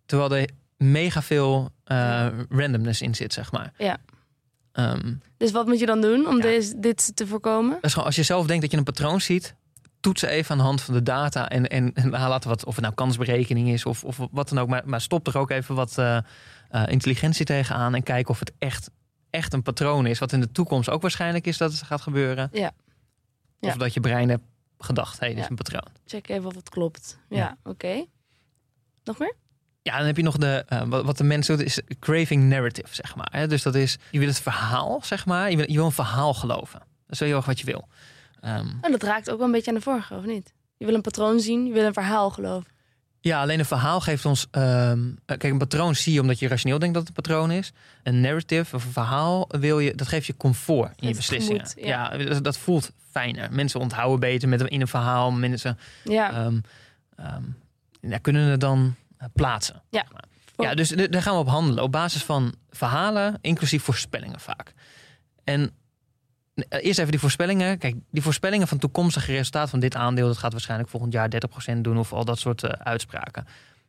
Terwijl er mega veel eh, randomness in zit, zeg maar. Ja. Ehm, Dus wat moet je dan doen om Ja. deze, dit te voorkomen? als je zelf denkt dat je een patroon ziet, toets even aan de hand van de data. En, en, en laten wat, of het nou kansberekening is of, of wat dan ook. Maar, maar stop er ook even wat eh, eh, intelligentie tegenaan en kijk of het echt, echt een patroon is. Wat in de toekomst ook waarschijnlijk is dat het gaat gebeuren. Ja. Ja. Of dat je brein hebt gedacht, hé, hey, dit is Ja. een patroon. Check even of het klopt. Ja, Ja. oké. Nog meer? Ja, dan heb je nog de, eh, wat, de mensen doen, is craving narrative, zeg maar. Hè? Dus dat is, je wil het verhaal, zeg maar. Je wil, je wil een verhaal geloven. Dat is heel erg wat je wil. Ehm, En dat raakt ook wel een beetje aan de vorige, of niet? Je wil een patroon zien, je wil een verhaal geloven. ja, alleen een verhaal geeft ons... ehm, eh, kijk, een patroon zie je omdat je rationeel denkt dat het een patroon is. Een narrative of een verhaal wil je, dat geeft je comfort in je beslissingen. gemoed, ja. ja, dat voelt fijner. Mensen onthouden beter met, in een verhaal. Mensen Ja, ja, kunnen het dan eh, plaatsen. Ja. Ja, dus d- daar gaan we op handelen. Op basis van verhalen, inclusief voorspellingen vaak. En eh, eerst even die voorspellingen. Kijk, die voorspellingen van toekomstige resultaat van dit aandeel... dat gaat waarschijnlijk volgend jaar 30% doen... of al dat soort eh, uitspraken.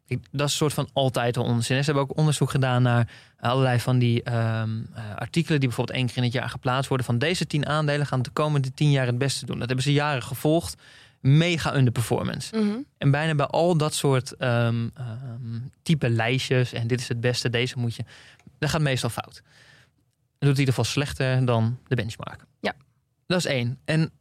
Dat is een soort van altijd al onzin. Ze hebben ook onderzoek gedaan naar allerlei van die ehm, eh, artikelen... die bijvoorbeeld één keer in het jaar geplaatst worden... van deze tien aandelen gaan de komende tien jaar het beste doen. Dat hebben ze jaren gevolgd. Mega underperformance. Mhm. En bijna bij al dat soort ehm, ehm, type lijstjes... en dit is het beste, deze moet je... dat gaat meestal fout. Dat doet in ieder geval slechter dan de benchmark. Ja. Dat is één. En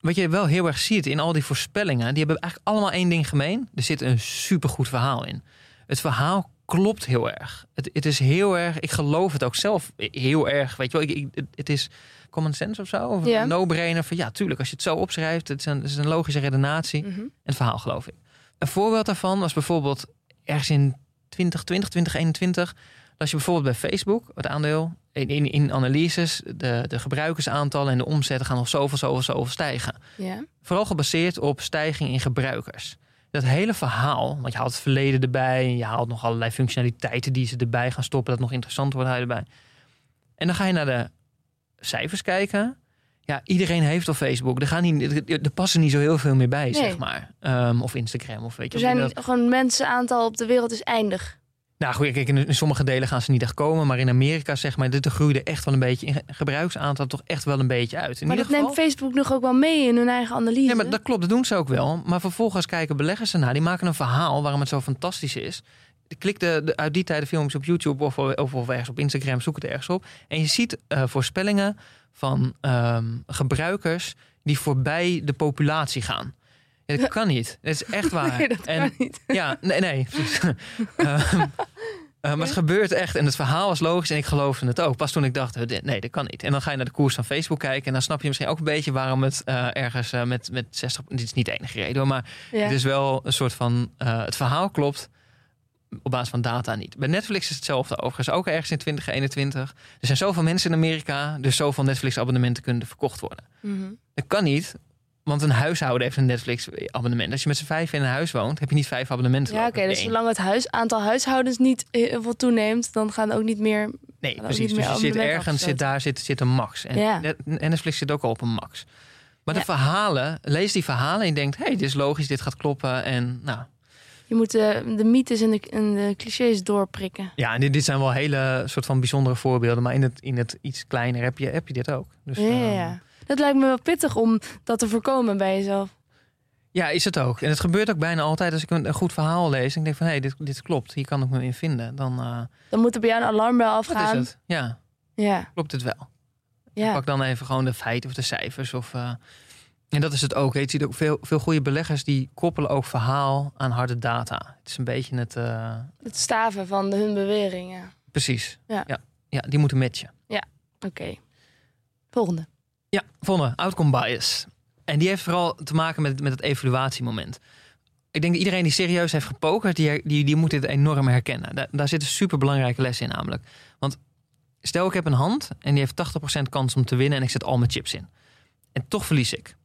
wat je wel heel erg ziet in al die voorspellingen... die hebben eigenlijk allemaal één ding gemeen. Er zit een supergoed verhaal in. Het verhaal klopt heel erg. Het, het is heel erg... Ik geloof het ook zelf heel erg. Weet je wel, ik, ik- het- is common sense of zo. Of no-brainer van ja, tuurlijk. Als je het zo opschrijft, het is een, het is een logische redenatie. Mhm. Het verhaal geloof ik. Een voorbeeld daarvan was bijvoorbeeld ergens in 2020, 2021. Als je bijvoorbeeld bij Facebook, het aandeel, in, in, in analyses, de, de gebruikersaantallen en de omzetten gaan nog zoveel, zoveel, zoveel stijgen. Ja. Vooral gebaseerd op stijging in gebruikers. Dat hele verhaal, want je haalt het verleden erbij, en je haalt nog allerlei functionaliteiten die ze erbij gaan stoppen, dat nog interessant wordt, erbij. En dan ga je naar de cijfers kijken. Ja, iedereen heeft al Facebook. Er, gaan niet, er, passen niet zo heel veel meer bij, Nee. zeg maar. Ehm, of Instagram, of weet je Er zijn dat- gewoon mensenaantal op de wereld is eindig. Nou goed, kijk, in, sommige delen gaan ze niet echt komen. Maar in Amerika, zeg maar, dit groeide echt wel een beetje... in gebruiksaantal toch echt wel een beetje uit. In maar dat geval, neemt Facebook nog ook wel mee in hun eigen analyse. Ja, maar dat klopt, dat doen ze ook wel. Maar vervolgens kijken beleggers ernaar. Die maken een verhaal waarom het zo fantastisch is. Klik de, de uit die tijden filmpjes op YouTube of, of, of ergens op Instagram, zoek het ergens op. En je ziet eh, voorspellingen van ehm, gebruikers die voorbij de populatie gaan. Ja, dat kan niet. Dat is echt waar. Nee, dat en, kan niet. Ja, nee, nee. Ehm, eh, maar het gebeurt echt. En het verhaal was logisch en ik geloofde het ook. Pas toen ik dacht, nee, dat kan niet. En dan ga je naar de koers van Facebook kijken. En dan snap je misschien ook een beetje waarom het eh, ergens eh, met, met 60... Dit is niet de enige reden hoor, maar Ja. het is wel een soort van... eh, het verhaal klopt op basis van data niet. Bij Netflix is hetzelfde overigens. Ook ergens in 2021. Er zijn zoveel mensen in Amerika. Dus zoveel Netflix-abonnementen kunnen verkocht worden. Mhm. Dat kan niet. Want een huishouden heeft een Netflix-abonnement. Als je met z'n vijf in een huis woont, heb je niet vijf abonnementen. Ja, oké. dus zolang het huis, aantal huishoudens niet heel veel toeneemt, dan gaan ook niet meer. Nee, precies. meer Dus je zit ergens, zit daar zit, zit een max. En, Ja. net- en Netflix zit ook al op een max. Maar de verhalen, lees die verhalen en je denkt... hé, hey, dit is logisch, dit gaat kloppen. En nou, Je moet de, de mythes en de, en de clichés doorprikken. ja, en dit, dit zijn wel hele soort van bijzondere voorbeelden. Maar in het, in het iets kleiner heb je, heb je dit ook. Dus, ja, ja, ehm, ja. Dat lijkt me wel pittig om dat te voorkomen bij jezelf. ja, is het ook. En het gebeurt ook bijna altijd als ik een, een goed verhaal lees. En ik denk van, hé, hey, dit, dit klopt. Hier kan ik me in vinden. Dan eh, Dan moet er bij jou een alarmbel is afgaan. het. Ja, Ja, klopt het wel. ja. Pak dan even gewoon de feiten of de cijfers. Of, eh, en dat is het ook. Je ziet ook veel, veel goede beleggers die koppelen ook verhaal aan harde data. Het is een beetje het. eh, Het staven van de, hun beweringen. precies. Ja. Ja. ja, die moeten matchen. Oké. Volgende. Ja, volgende. Outcome bias. En die heeft vooral te maken met, met het evaluatiemoment. Ik denk dat iedereen die serieus heeft gepokerd, die, die, die moet dit enorm herkennen. Daar, daar zit een superbelangrijke les in namelijk. Want stel ik heb een hand en die heeft 80% kans om te winnen en ik zet al mijn chips in. En toch verlies ik.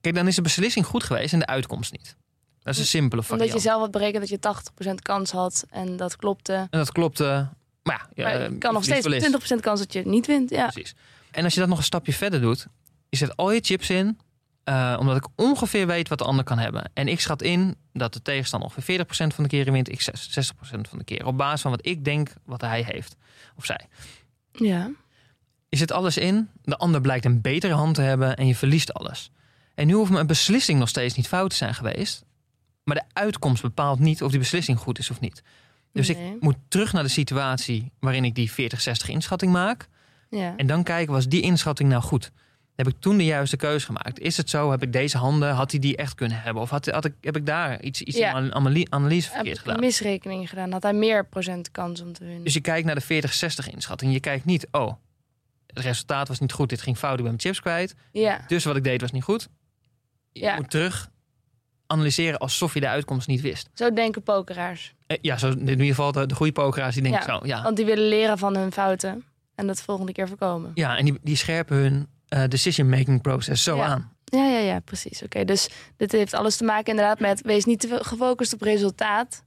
Kijk, dan is de beslissing goed geweest en de uitkomst niet. Dat is een simpele variant. Omdat je zelf had berekend dat je 80% kans had en dat klopte. En dat klopte. Maar ja, Maar ja, je kan nog steeds verlies. 20% kans dat je het niet wint. Ja. Precies. En als je dat nog een stapje verder doet, je zet al je chips in, eh, omdat ik ongeveer weet wat de ander kan hebben. En ik schat in dat de tegenstander ongeveer 40% van de keren wint, ik 60% van de keer. Op basis van wat ik denk wat hij heeft of zij. ja. Je zet alles in, de ander blijkt een betere hand te hebben en je verliest alles. En nu hoeft mijn beslissing nog steeds niet fout te zijn geweest. Maar de uitkomst bepaalt niet of die beslissing goed is of niet. Dus Nee. ik moet terug naar de situatie waarin ik die 40-60 inschatting maak. Ja. En dan kijken, was die inschatting nou goed? Heb ik toen de juiste keuze gemaakt? Is het zo? Heb ik deze handen, had hij die echt kunnen hebben? Of had, had ik, heb ik daar iets, iets Ja. analy- analyse Heb verkeerd ik gedaan? misrekeningen gedaan. Had hij meer procent kans om te winnen. Dus je kijkt naar de 40-60 inschatting. Je kijkt niet, oh, het resultaat was niet goed. Dit ging fout, ik ben mijn chips kwijt. ja. Dus wat ik deed was niet goed. Je Ja. moet terug analyseren alsof je de uitkomst niet wist. Zo denken pokeraars. Eh, Ja, zo, in ieder geval de, de goede pokeraars die denken Ja, zo. Ja, Want die willen leren van hun fouten. En dat volgende keer voorkomen. ja en die, die scherpen hun eh, decision-making process zo Ja. aan. Ja, ja, ja, precies. Oké, dus dit heeft alles te maken inderdaad met... wees niet te gefocust op resultaat.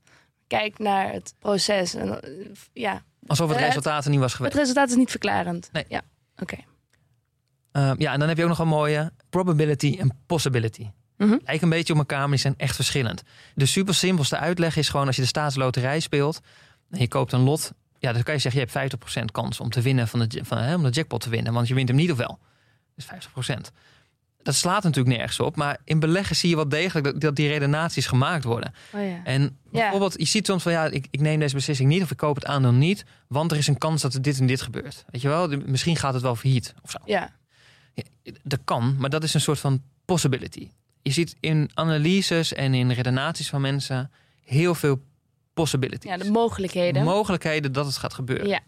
Kijk naar het proces. En, eh, ja, Alsof het Eh, het- resultaat er niet was het geweest. resultaat is niet verklarend. Nee. Ja, oké. Uh, ja, en dan heb je ook nog een mooie probability en possibility. Lijken een beetje op elkaar, maar die zijn echt verschillend. De super simpelste uitleg is gewoon als je de staatsloterij speelt en je koopt een lot, ja, dan kan je zeggen je hebt 50% kans om te winnen van de, van, hè, om de jackpot te winnen, want je wint hem niet of wel. Dus 50%. Dat slaat natuurlijk nergens op, maar in beleggen zie je wel degelijk dat, dat die redenaties gemaakt worden. Oh ja. En bijvoorbeeld, je ziet soms van ja, ik, ik neem deze beslissing niet of ik koop het aandeel niet, want er is een kans dat er dit en dit gebeurt. Weet je wel, misschien gaat het wel failliet of zo. ja. Dat kan, maar dat is een soort van possibility. Je ziet in analyses en in redenaties van mensen heel veel possibilities. ja, de mogelijkheden. Mogelijkheden dat het gaat gebeuren. ja.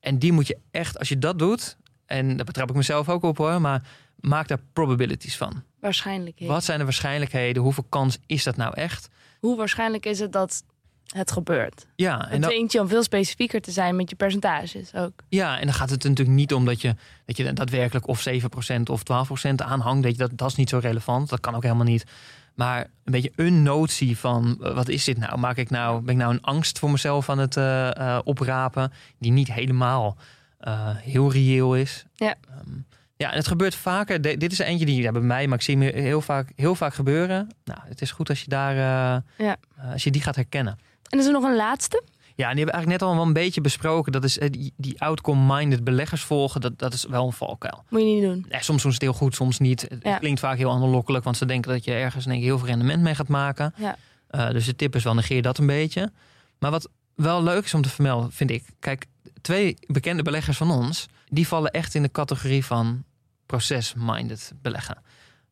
En die moet je echt, als je dat doet, en daar betrap ik mezelf ook op hoor, maar maak daar probabilities van. Waarschijnlijkheden. Wat zijn de waarschijnlijkheden? Hoeveel kans is dat nou echt? Hoe waarschijnlijk is het dat het gebeurt? Ja, En dan, traint je om veel specifieker te zijn met je percentages ook. ja, en dan gaat het natuurlijk niet om dat je, dat je daadwerkelijk of 7% of 12% aanhangt. Dat, je, dat, dat is niet zo relevant. Dat kan ook helemaal niet. Maar een beetje een notie van eh, wat is dit nou? Maak ik nou, ben ik nou een angst voor mezelf aan het eh, eh, oprapen, die niet helemaal heel reëel is. Ja. Ehm, ja, en het gebeurt vaker. De- dit is eentje die ja, bij mij, maar ik zie hem heel vaak, heel vaak gebeuren. Nou, het is goed als je daar, Ja. als je die gaat herkennen. En is er nog een laatste? Ja, en die hebben we eigenlijk net al wel een beetje besproken. Dat is eh, die, die outcome-minded beleggers volgen. Dat, dat is wel een valkuil. Moet je niet doen. Nee, soms doen ze het heel goed, soms niet. Het Ja. klinkt vaak heel aanlokkelijk, want ze denken dat je ergens één keer heel veel rendement mee gaat maken. Ja. Eh, dus de tip is wel, negeer dat een beetje. Maar wat wel leuk is om te vermelden, vind ik. Kijk, twee bekende beleggers van ons, die vallen echt in de categorie van process-minded beleggen. En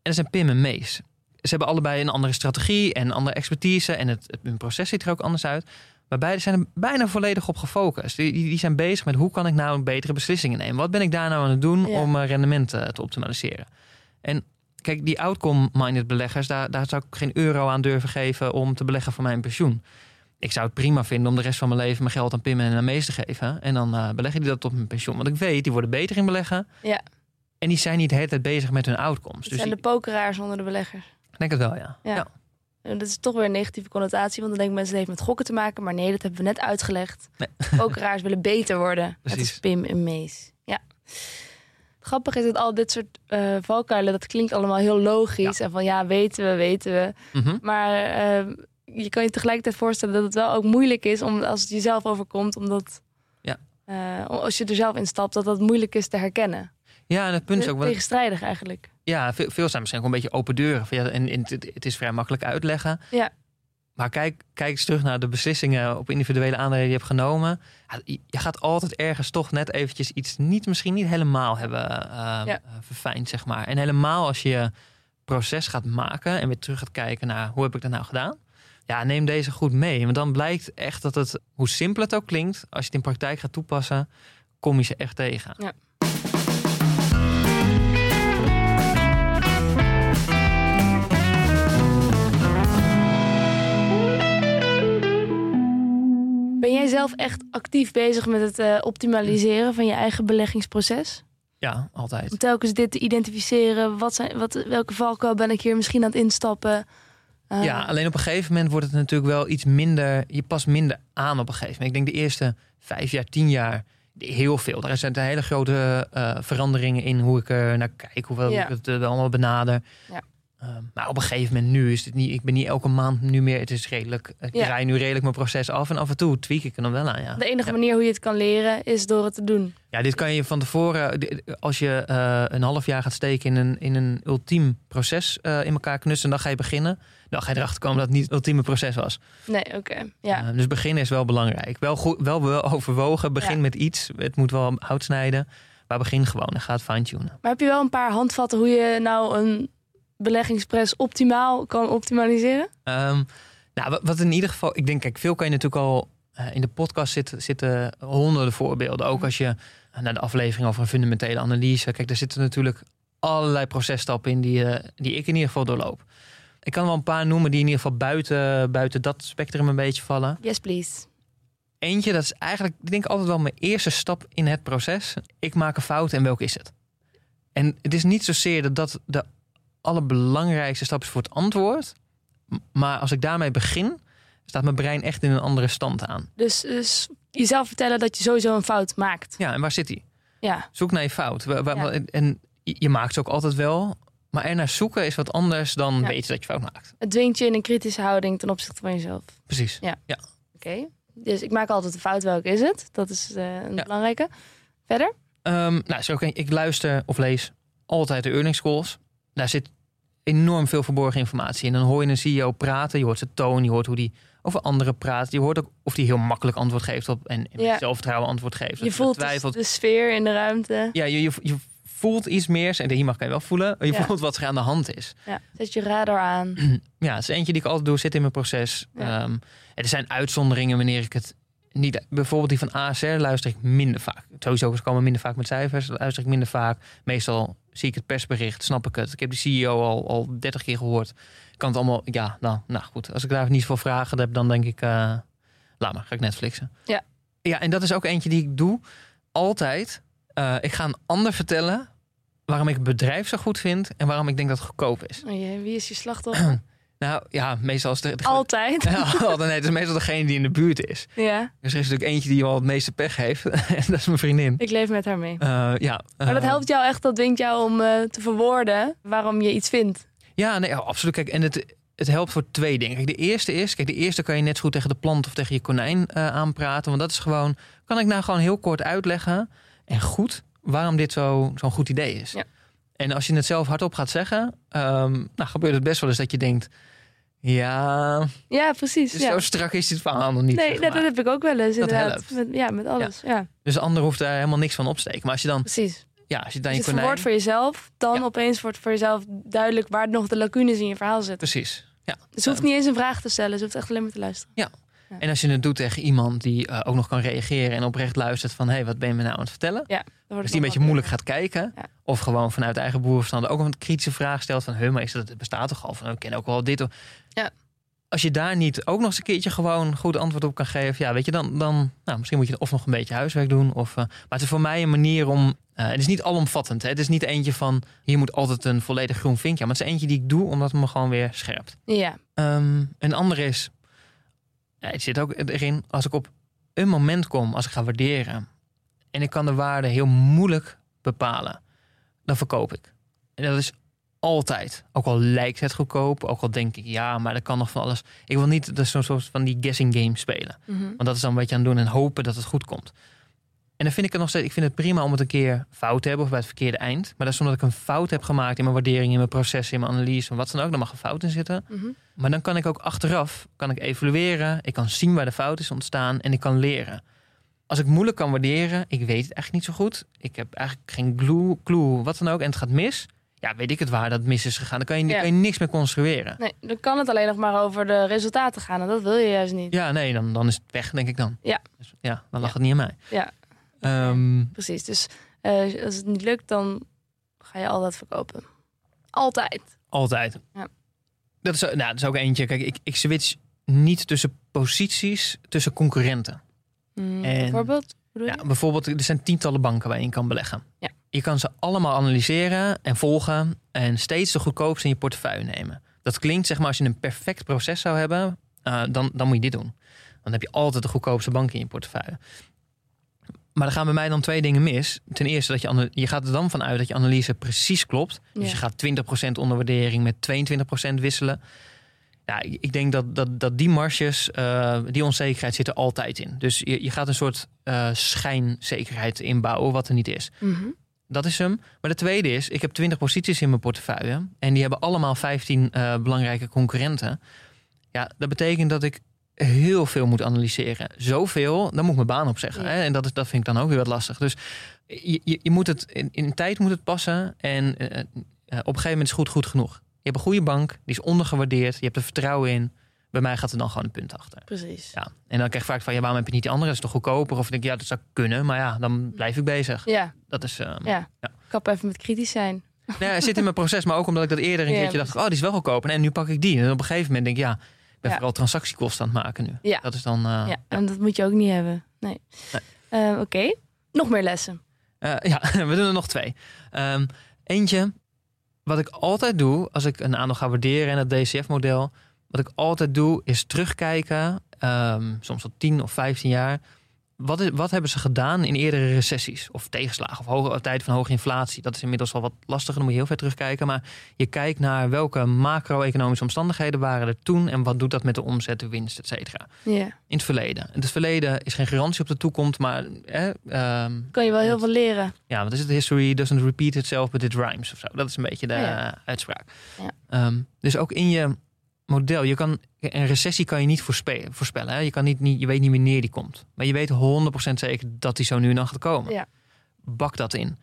dat zijn Pim en Mees. Ze hebben allebei een andere strategie en andere expertise. En het, het, hun proces ziet er ook anders uit. Maar beide zijn er bijna volledig op gefocust. Die, die, zijn bezig met hoe kan ik nou betere beslissingen nemen? Wat ben ik daar nou aan het doen Ja. om eh, rendement eh, te optimaliseren? En kijk, die outcome-minded beleggers, daar, daar zou ik geen euro aan durven geven om te beleggen voor mijn pensioen. Ik zou het prima vinden om de rest van mijn leven mijn geld aan Pim en aan Mees te geven. En dan eh, beleggen die dat op mijn pensioen. Want ik weet, die worden beter in beleggen. Ja. En die zijn niet de hele tijd bezig met hun outcomes. Het Dus zijn die- de pokeraars onder de beleggers. ik denk het wel, ja. Ja. ja. En dat is toch weer een negatieve connotatie, want dan denken mensen het heeft met gokken te maken. Maar nee, dat hebben we net uitgelegd. Nee. Pokeraars willen beter worden. Dat Precies. is Pim en Mees. Ja. Grappig is dat al dit soort eh, valkuilen, dat klinkt allemaal heel logisch. En van ja, weten we, weten we. Mhm. Maar eh, je kan je tegelijkertijd voorstellen dat het wel ook moeilijk is om als het jezelf overkomt, omdat Ja. eh, als je er zelf in stapt, dat dat moeilijk is te herkennen. Ja, en het punt is ook wel. Tegenstrijdig eigenlijk. Ja, veel, veel zijn misschien ook een beetje open deuren. Ja, en, en het, het is vrij makkelijk uitleggen. Ja. Maar kijk, kijk eens terug naar de beslissingen op individuele aandelen die je hebt genomen. Je- gaat altijd ergens toch net eventjes iets niet, misschien niet helemaal hebben eh, Ja. eh, verfijnd, zeg maar. En helemaal als je je proces gaat maken en weer terug gaat kijken naar hoe heb ik dat nou gedaan. Ja, neem deze goed mee. Want dan blijkt echt dat het, hoe simpel het ook klinkt, als je het in praktijk gaat toepassen, kom je ze echt tegen. Ja. Ben jij zelf echt actief bezig met het eh, optimaliseren van je eigen beleggingsproces? Ja, altijd. Om telkens dit te identificeren. Wat zijn, wat, welke valkuil ben ik hier misschien aan het instappen? Eh, Ja, alleen op een gegeven moment wordt het natuurlijk wel iets minder. Je past minder aan op een gegeven moment. Ik denk de eerste vijf jaar, tien jaar heel veel. Daar zijn er hele grote eh, veranderingen in hoe ik er naar kijk, hoewel Ja. ik het eh, allemaal benader. Ja. Eh, maar op een gegeven moment nu is het niet. Ik ben niet elke maand nu meer. Het is redelijk. Ik Ja. rij nu redelijk mijn proces af en af en toe tweak ik er dan wel aan. Ja. De enige manier hoe je het kan leren is door het te doen. Ja, dit kan je van tevoren, als je eh, een half jaar gaat steken in een, in een ultiem proces eh, in elkaar knussen, dan ga je beginnen. Dan ga je erachter komen dat het niet het ultieme proces was. Nee, oké. Ja. Eh, dus beginnen is wel belangrijk. Wel, goed, wel, wel overwogen, begin Ja. met iets. Het moet wel hout snijden, maar begin gewoon en ga het fine-tunen. Maar heb je wel een paar handvatten hoe je nou een beleggingspres optimaal kan optimaliseren? Ehm, nou, wat, in ieder geval, ik denk, kijk, veel kan je natuurlijk al eh, in de podcast zitten, zitten honderden voorbeelden. Ook als je naar de aflevering over een fundamentele analyse, kijk, daar zitten natuurlijk allerlei processtappen in die, eh, die ik in ieder geval doorloop. Ik kan wel een paar noemen die in ieder geval buiten, buiten dat spectrum een beetje vallen. Yes, please. Eentje, dat is eigenlijk, ik denk altijd wel mijn eerste stap in het proces. Ik maak een fout en welke is het? En het is niet zozeer dat dat de allerbelangrijkste stap is voor het antwoord. Maar als ik daarmee begin, staat mijn brein echt in een andere stand aan. Dus, dus jezelf vertellen dat je sowieso een fout maakt. Ja, en waar zit die? Ja, Zoek naar je fout. Ja. En je maakt ze ook altijd wel. Maar er naar zoeken is wat anders dan Ja. weten dat je fout maakt. Het dwingt je in een kritische houding ten opzichte van jezelf. Precies. Oké. Dus ik maak altijd een fout. Welke is het? Dat is eh, een Ja. belangrijke. Verder? Ehm, nou, zo, ik luister of lees altijd de earnings calls. Daar zit enorm veel verborgen informatie in. Dan hoor je een CEO praten, je hoort zijn toon, je hoort hoe die over anderen praat. Je hoort ook of die heel makkelijk antwoord geeft op en, en Ja. met zelfvertrouwen antwoord geeft. Je voelt twijfelt. de sfeer in de ruimte. Ja, je, je, je voelt iets meer. En hier mag je wel voelen. Je Ja. voelt wat er aan de hand is. Ja. Zet je radar aan. Ja, het is eentje die ik altijd doe, zit in mijn proces. Ja. Ehm, er zijn uitzonderingen wanneer ik het niet... Bijvoorbeeld die van ASR luister ik minder vaak. Sowieso ze komen minder vaak met cijfers, luister ik minder vaak. Meestal zie ik het persbericht, snap ik het. Ik heb die CEO al, al 30 keer gehoord. Ik kan het allemaal... Ja, nou, nou goed. Als ik daar niet voor vragen heb, dan denk ik... eh, laat maar, ga ik Netflixen. Ja. Ja, en dat is ook eentje die ik doe. Altijd. Eh, ik ga een ander vertellen waarom ik het bedrijf zo goed vind... en waarom ik denk dat het goedkoop is. Oh jee, wie is je slachtoffer? Nou ja, meestal is de, de Altijd. ja, altijd, nee, het is meestal degene die in de buurt is. Ja, Dus er is natuurlijk eentje die wel het meeste pech heeft. en dat is mijn vriendin. ik leef met haar mee. Eh, ja, Maar dat eh, helpt jou echt, dat dwingt jou om eh, te verwoorden waarom je iets vindt. Ja, nee, ja, absoluut. Kijk, en het, het helpt voor twee dingen. Kijk, de eerste is, kijk, de eerste kan je net zo goed tegen de plant of tegen je konijn aanpraten. Want dat is gewoon, kan ik nou gewoon heel kort uitleggen en goed waarom dit zo- zo'n goed idee is. Ja. En als je het zelf hardop gaat zeggen, ehm, nou gebeurt het best wel eens dat je denkt, ja, Ja, precies. dus Ja. zo strak is dit verhaal nog niet. Nee, zeg dat, maar. dat heb ik ook wel eens Dat inderdaad. helpt. Met, ja, met alles. Ja, Dus de ander hoeft daar helemaal niks van op te steken. Maar als je dan, precies. ja, als je dan Als je het konijn... voor jezelf, dan Ja. opeens wordt voor jezelf duidelijk waar nog de lacunes in je verhaal zitten. Precies. Ja. Dus je hoeft niet eens een vraag te stellen, ze hoeft echt alleen maar te luisteren. En als je het doet tegen iemand die eh, ook nog kan reageren en oprecht luistert van hé, hey, wat ben je me nou aan het vertellen? Dan wordt Dus die een beetje moeilijk gaat kijken. Ja. Of gewoon vanuit eigen boerenverstand ook een kritische vraag stelt van hé, maar is dat, het bestaat toch al? Van, oh, ik ken ook wel dit. Of... Ja. Als je daar niet ook nog eens een keertje gewoon goed antwoord op kan geven, ja, weet je, dan, dan nou, misschien moet je of nog een beetje huiswerk doen. Of, eh, maar het is voor mij een manier om. eh, het is niet alomvattend. Hè? Het is niet eentje van hier moet altijd een volledig groen vinkje. Maar het is eentje die ik doe omdat het me gewoon weer scherpt. Ja, Ehm, een andere is, ja, het zit ook erin, als ik op een moment kom, als ik ga waarderen en ik kan de waarde heel moeilijk bepalen, dan verkoop ik. En dat is altijd, ook al lijkt het goedkoop, ook al denk ik ja, maar dat kan nog van alles. Ik wil niet dus zo'n soort van die guessing game spelen, Mhm. want dat is dan een beetje aan het doen en hopen dat het goed komt. En dan vind ik het nog steeds, ik vind het prima om het een keer fout te hebben of bij het verkeerde eind. Maar dat is omdat ik een fout heb gemaakt in mijn waardering, in mijn proces, in mijn analyse, wat dan ook. Dan mag een fout in zitten. Mhm. Maar dan kan ik ook achteraf kan ik evalueren. Ik kan zien waar de fout is ontstaan en ik kan leren. Als ik moeilijk kan waarderen, ik weet het eigenlijk niet zo goed. Ik heb eigenlijk geen clue, clue wat dan ook en het gaat mis. Ja, weet ik het waar dat mis is gegaan. Dan kan je, Ja. kan je niks meer construeren. Nee, dan kan het alleen nog maar over de resultaten gaan. En dat wil je juist niet. Ja, nee, dan, dan is het weg, denk ik dan. Ja. Dus, ja, dan lag Ja. het niet aan mij. Ja. Ehm, Precies. Dus eh, als het niet lukt, dan ga je al dat verkopen. Altijd. altijd. Ja. Dat, is, nou, dat is ook eentje. Kijk, ik, ik switch niet tussen posities, tussen concurrenten. Mm, En- Bijvoorbeeld? Ja, bijvoorbeeld, er zijn tientallen banken waar je in kan beleggen. Ja. Je kan ze allemaal analyseren en volgen en steeds de goedkoopste in je portefeuille nemen. Dat klinkt, zeg maar, als je een perfect proces zou hebben, eh, dan, dan moet je dit doen. Dan heb je altijd de goedkoopste bank in je portefeuille. Maar er gaan bij mij dan twee dingen mis. Ten eerste, dat je, je gaat er dan vanuit dat je analyse precies klopt. Dus je gaat 20% onderwaardering met 22% wisselen. Ja, ik ik denk dat, dat, dat die marges, eh, die onzekerheid zit er altijd in. Dus je, je gaat een soort eh, schijnzekerheid inbouwen, wat er niet is. Mhm. Dat is hem. Maar de tweede is, ik heb 20 posities in mijn portefeuille. En die hebben allemaal 15 eh, belangrijke concurrenten. Ja, dat betekent dat ik heel veel moet analyseren. Zoveel, dan moet ik mijn baan opzeggen. Ja. Hè? En dat, is, dat vind ik dan ook weer wat lastig. Dus je, je, je moet het, in, in tijd moet het passen. En eh, eh, op een gegeven moment is goed goed genoeg. Je hebt een goede bank, die is ondergewaardeerd. Je hebt er vertrouwen in. Bij mij gaat er dan gewoon een punt achter. Precies. Ja. En dan krijg ik vaak van, ja, waarom heb je niet die andere? Dat is toch goedkoper? Of ik denk, ja, dat zou kunnen. Maar ja, dan blijf ik bezig. Ja, Dat is... eh, ja. Ja. Kap even met kritisch zijn. nou ja, het zit in mijn proces, maar ook omdat ik dat eerder een Ja, keertje dacht, oh, die is wel goedkoop. En nu pak ik die. En op een gegeven moment denk ik, ja, ik ben vooral transactiekosten aan het maken nu. Ja. Dat is dan, eh, ja, en dat moet je ook niet hebben. Nee. Nee. Eh, Oké, nog meer lessen. eh, ja, we doen er nog twee. Ehm, eentje, wat ik altijd doe als ik een aandeel ga waarderen en het DCF-model, wat ik altijd doe is terugkijken, ehm, soms al 10 of 15 jaar. Wat, is, wat hebben ze gedaan in eerdere recessies of tegenslagen of hoge tijden van hoge inflatie? Dat is inmiddels wel wat lastiger, dan moet je heel ver terugkijken. Maar je kijkt naar welke macro-economische omstandigheden waren er toen en wat doet dat met de omzet, de winst, et cetera. In het verleden. In het verleden is geen garantie op de toekomst, maar eh, Kan je wel heel veel leren. ja, wat is het? History doesn't repeat itself, but it rhymes of zo. Dat is een beetje de ja. uitspraak. Ja. Ehm, dus ook in je model, je kan een recessie kan je niet voorspe- voorspellen. Hè? Je, kan niet, niet, je weet niet wanneer die komt. Maar je weet 100% zeker dat die zo nu en dan gaat komen. Ja. Bak dat in.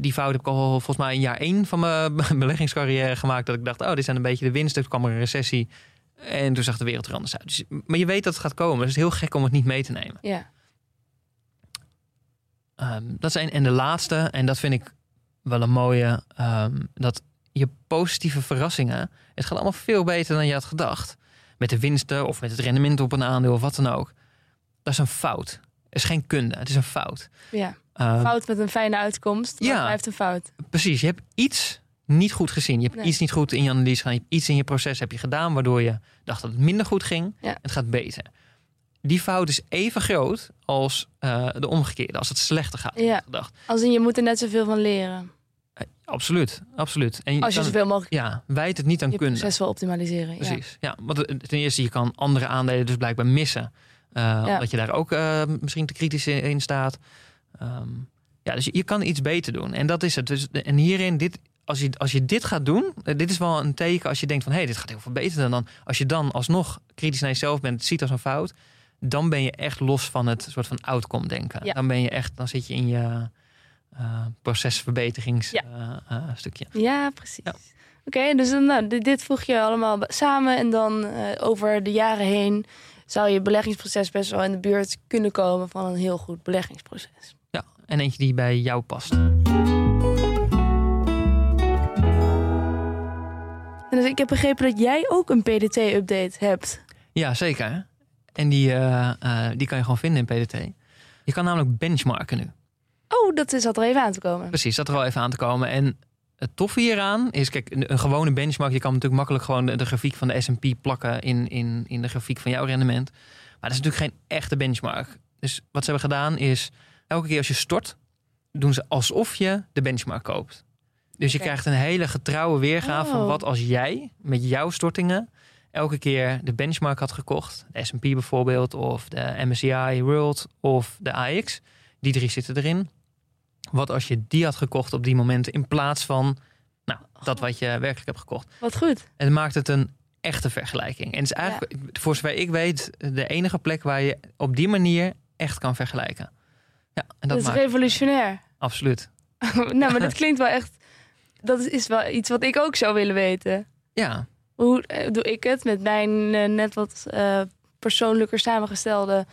Die fout heb ik al volgens mij in jaar één van mijn beleggingscarrière gemaakt. Dat ik dacht, oh, dit zijn een beetje de winsten. Toen kwam er een recessie. En toen zag de wereld er anders uit. Dus, maar je weet dat het gaat komen. Dus het is heel gek om het niet mee te nemen. Ja. Ehm, dat zijn en de laatste, en dat vind ik wel een mooie, ehm, dat je positieve verrassingen, het gaat allemaal veel beter dan je had gedacht. Met de winsten of met het rendement op een aandeel of wat dan ook. Dat is een fout. Het is geen kunde, het is een fout. ja. Ehm, Fout met een fijne uitkomst. Maar Ja. blijft een fout. Precies, je hebt iets niet goed gezien. Je hebt Nee. iets niet goed in je analyse gedaan. Je hebt iets in je proces heb je gedaan waardoor je dacht dat het minder goed ging. Ja. Het gaat beter. Die fout is even groot als eh, de omgekeerde, als het slechter gaat Ja. gedacht. Als in, je moet er net zoveel van leren. Absoluut, absoluut. En je Als je kan- zoveel mogelijk Ja, wijd het niet aan je kunde. proces wil optimaliseren. Precies. Ja. want het- ten eerste, je kan andere aandelen dus blijkbaar missen. eh Omdat je daar ook eh, misschien te kritisch in, in staat. Ehm, ja, dus je, je kan iets beter doen. En dat is het. Dus, en hierin, dit, als, je, als je dit gaat doen, eh, dit is wel een teken als je denkt van hé, hey, dit gaat heel veel beter dan dan. Als je dan alsnog kritisch naar jezelf bent, het ziet als een fout, dan ben je echt los van het soort van outcome denken. Ja. Dan ben je echt, dan zit je in je eh procesverbeterings Ja. eh, eh, stukje. Ja, precies. Ja. Oké, dus dan, nou, dit, dit voeg je allemaal samen. En dan over de jaren heen zou je beleggingsproces best wel in de buurt kunnen komen van een heel goed beleggingsproces. Ja, en eentje die bij jou past. En dus ik heb begrepen dat jij ook een PDT-update hebt. Ja, zeker. En die, die kan je gewoon vinden in PDT. Je kan namelijk benchmarken nu. Oh, dat is zat er even aan te komen. Precies, dat er al even aan te komen. En het toffe hieraan is, kijk, een, een gewone benchmark, je kan natuurlijk makkelijk gewoon de, de grafiek van de S&P plakken in, in, in de grafiek van jouw rendement. Maar dat is natuurlijk geen echte benchmark. Dus wat ze hebben gedaan is, elke keer als je stort, doen ze alsof je de benchmark koopt. Dus je krijgt een hele getrouwe weergave van Oh. wat als jij met jouw stortingen elke keer de benchmark had gekocht. De S&P bijvoorbeeld, of de MSCI World, of de AX. Die drie zitten erin. Wat als je die had gekocht op die momenten in plaats van nou, dat wat je werkelijk hebt gekocht. Wat goed. En het maakt het een echte vergelijking. En het is eigenlijk, voor zover ik weet, de enige plek waar je op die manier echt kan vergelijken. Ja, en Dat, dat is maakt revolutionair. absoluut. nou, maar dat klinkt wel echt... Dat is wel iets wat ik ook zou willen weten. Ja, Hoe eh, doe ik het met mijn eh, net wat eh, persoonlijker samengestelde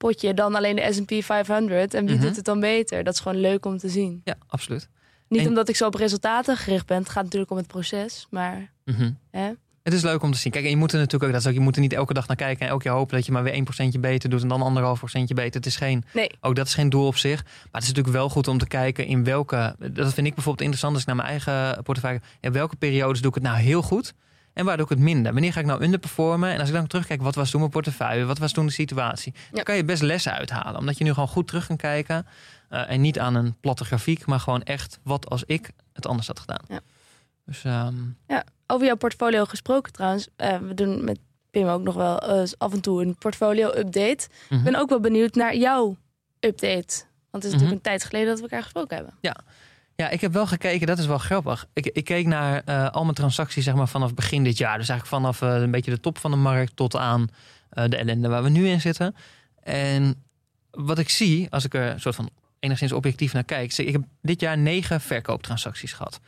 potje dan alleen de S&P 500? En wie Mhm. doet het dan beter? Dat is gewoon leuk om te zien. ja, absoluut. Niet En- omdat ik zo op resultaten gericht ben. Het gaat natuurlijk om het proces. Maar Mhm. hè? Het is leuk om te zien. Kijk, en je moet er natuurlijk ook, dat is ook, je moet er niet elke dag naar kijken en elke keer hopen dat je maar weer 1% beter doet en dan anderhalf procentje beter. Het is geen, nee. ook dat is geen doel op zich. Maar het is natuurlijk wel goed om te kijken in welke, dat vind ik bijvoorbeeld interessant als ik naar mijn eigen portefeuille, in welke periodes doe ik het nou heel goed en waar doe ik het minder? Wanneer ga ik nou underperformen? En als ik dan terugkijk, wat was toen mijn portefeuille? Wat was toen de situatie? Dan kan je best lessen uithalen, omdat je nu gewoon goed terug kan kijken eh, en niet aan een platte grafiek, maar gewoon echt wat als ik het anders had gedaan. Ja. Dus ehm, Over jouw portfolio gesproken trouwens. eh, we doen met Pim ook nog wel af en toe een portfolio-update. mhm. Ik ben ook wel benieuwd naar jouw update. Want het is Mhm. natuurlijk een tijd geleden dat we elkaar gesproken hebben. Ja, ik heb wel gekeken, dat is wel grappig. Ik, ik keek naar eh, al mijn transacties zeg maar, vanaf begin dit jaar. Dus eigenlijk vanaf eh, een beetje de top van de markt tot aan eh, de ellende waar we nu in zitten. En wat ik zie, als ik er soort van enigszins objectief naar kijk... ik heb dit jaar negen verkooptransacties gehad.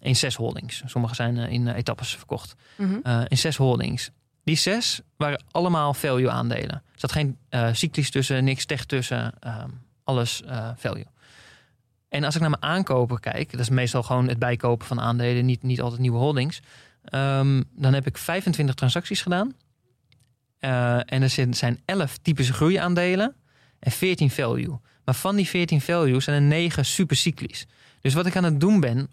In zes holdings. Sommige zijn in etappes verkocht. Mhm. In zes holdings. Die zes waren allemaal value aandelen. Er zat geen cyclisch tussen, niks tech tussen. ehm, alles value. En als ik naar mijn aankopen kijk, dat is meestal gewoon het bijkopen van aandelen, niet, niet altijd nieuwe holdings. ehm, dan heb ik 25 transacties gedaan. Eh, en er zijn, zijn 11 typische groeiaandelen en 14 value. Maar van die 14 value zijn er 9 supercyclisch. Dus wat ik aan het doen ben,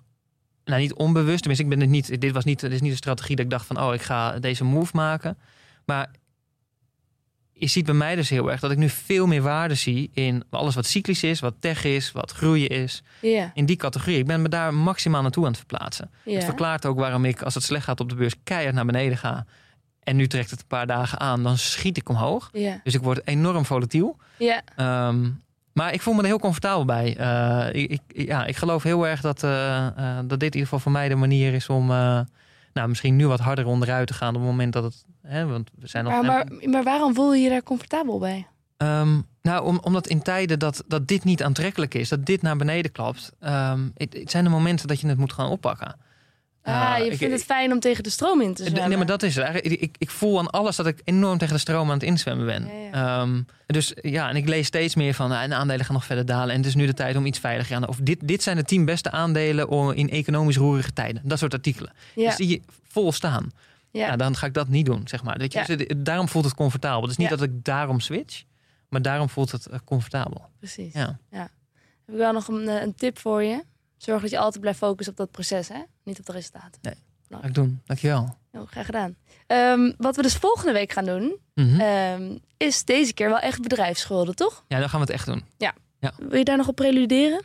nou niet onbewust, tenminste ik ben het niet, dit was niet, dit is niet een strategie dat ik dacht van, oh ik ga deze move maken. Maar je ziet bij mij dus heel erg dat ik nu veel meer waarde zie in alles wat cyclisch is, wat tech is, wat groeien is. In die categorie. Ik ben me daar maximaal naartoe aan het verplaatsen. Het verklaart ook waarom ik, als het slecht gaat op de beurs, keihard naar beneden ga. En nu trekt het een paar dagen aan, dan schiet ik omhoog. Dus ik word enorm volatiel. Ehm, maar ik voel me er heel comfortabel bij. Eh, ik, ik- ja, ik geloof heel erg dat, eh, eh, dat dit in ieder geval voor mij de manier is om nou, misschien nu wat harder onderuit te gaan op het moment dat het. Hè, want we zijn. Maar, maar, maar waarom voel je je daar comfortabel bij? Ehm, nou, om, omdat in tijden dat, dat dit niet aantrekkelijk is, dat dit naar beneden klapt, ehm, het, het zijn de momenten dat je het moet gaan oppakken. Ah, Eh, je ik- vindt het fijn om tegen de stroom in te zwemmen. Nee, maar dat is het. Eigenlijk, ik, ik voel aan alles dat ik enorm tegen de stroom aan het inzwemmen ben. Ja, Ehm, dus ja, en ik lees steeds meer van, nou, de aandelen gaan nog verder dalen. En het is nu de tijd om iets veiliger aan. Of dit, dit zijn de tien beste aandelen in economisch roerige tijden. Dat soort artikelen. Ja. Dus die vol staan. ja. Dan ga ik dat niet doen, zeg maar. Weet je? Dus het- daarom voelt het comfortabel. Het is niet Ja. dat ik daarom switch, maar daarom voelt het eh, comfortabel. precies. Ja. Heb ik wel nog een, eh, een tip voor je. Zorg dat je altijd blijft focussen op dat proces, hè? niet op de resultaten. Ga ik doen. Dankjewel. Heel graag gedaan. Ehm, wat we dus volgende week gaan doen, Mhm. ehm, is deze keer wel echt bedrijfsschulden, toch? ja, dan gaan we het echt doen. Wil je daar nog op preluderen?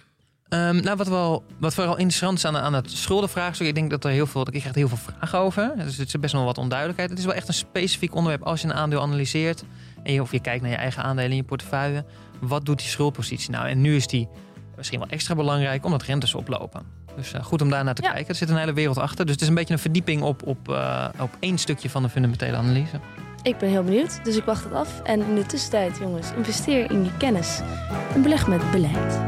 Ehm, nou, wat, wel, wat vooral interessant is aan, aan het schuldenvraagstuk. Ik denk dat er heel veel, ik krijg heel veel vragen over. Dus het is best wel wat onduidelijkheid. Het is wel echt een specifiek onderwerp als je een aandeel analyseert. En je, of je kijkt naar je eigen aandelen in je portefeuille. Wat doet die schuldpositie nou? En nu is die misschien wel extra belangrijk omdat rentes oplopen. Dus eh, goed om daar naar te Ja. kijken. Er zit een hele wereld achter. Dus het is een beetje een verdieping op, op, eh, op één stukje van de fundamentele analyse. Ik ben heel benieuwd, dus ik wacht het af. En in de tussentijd, jongens, investeer in je kennis en beleg met beleid.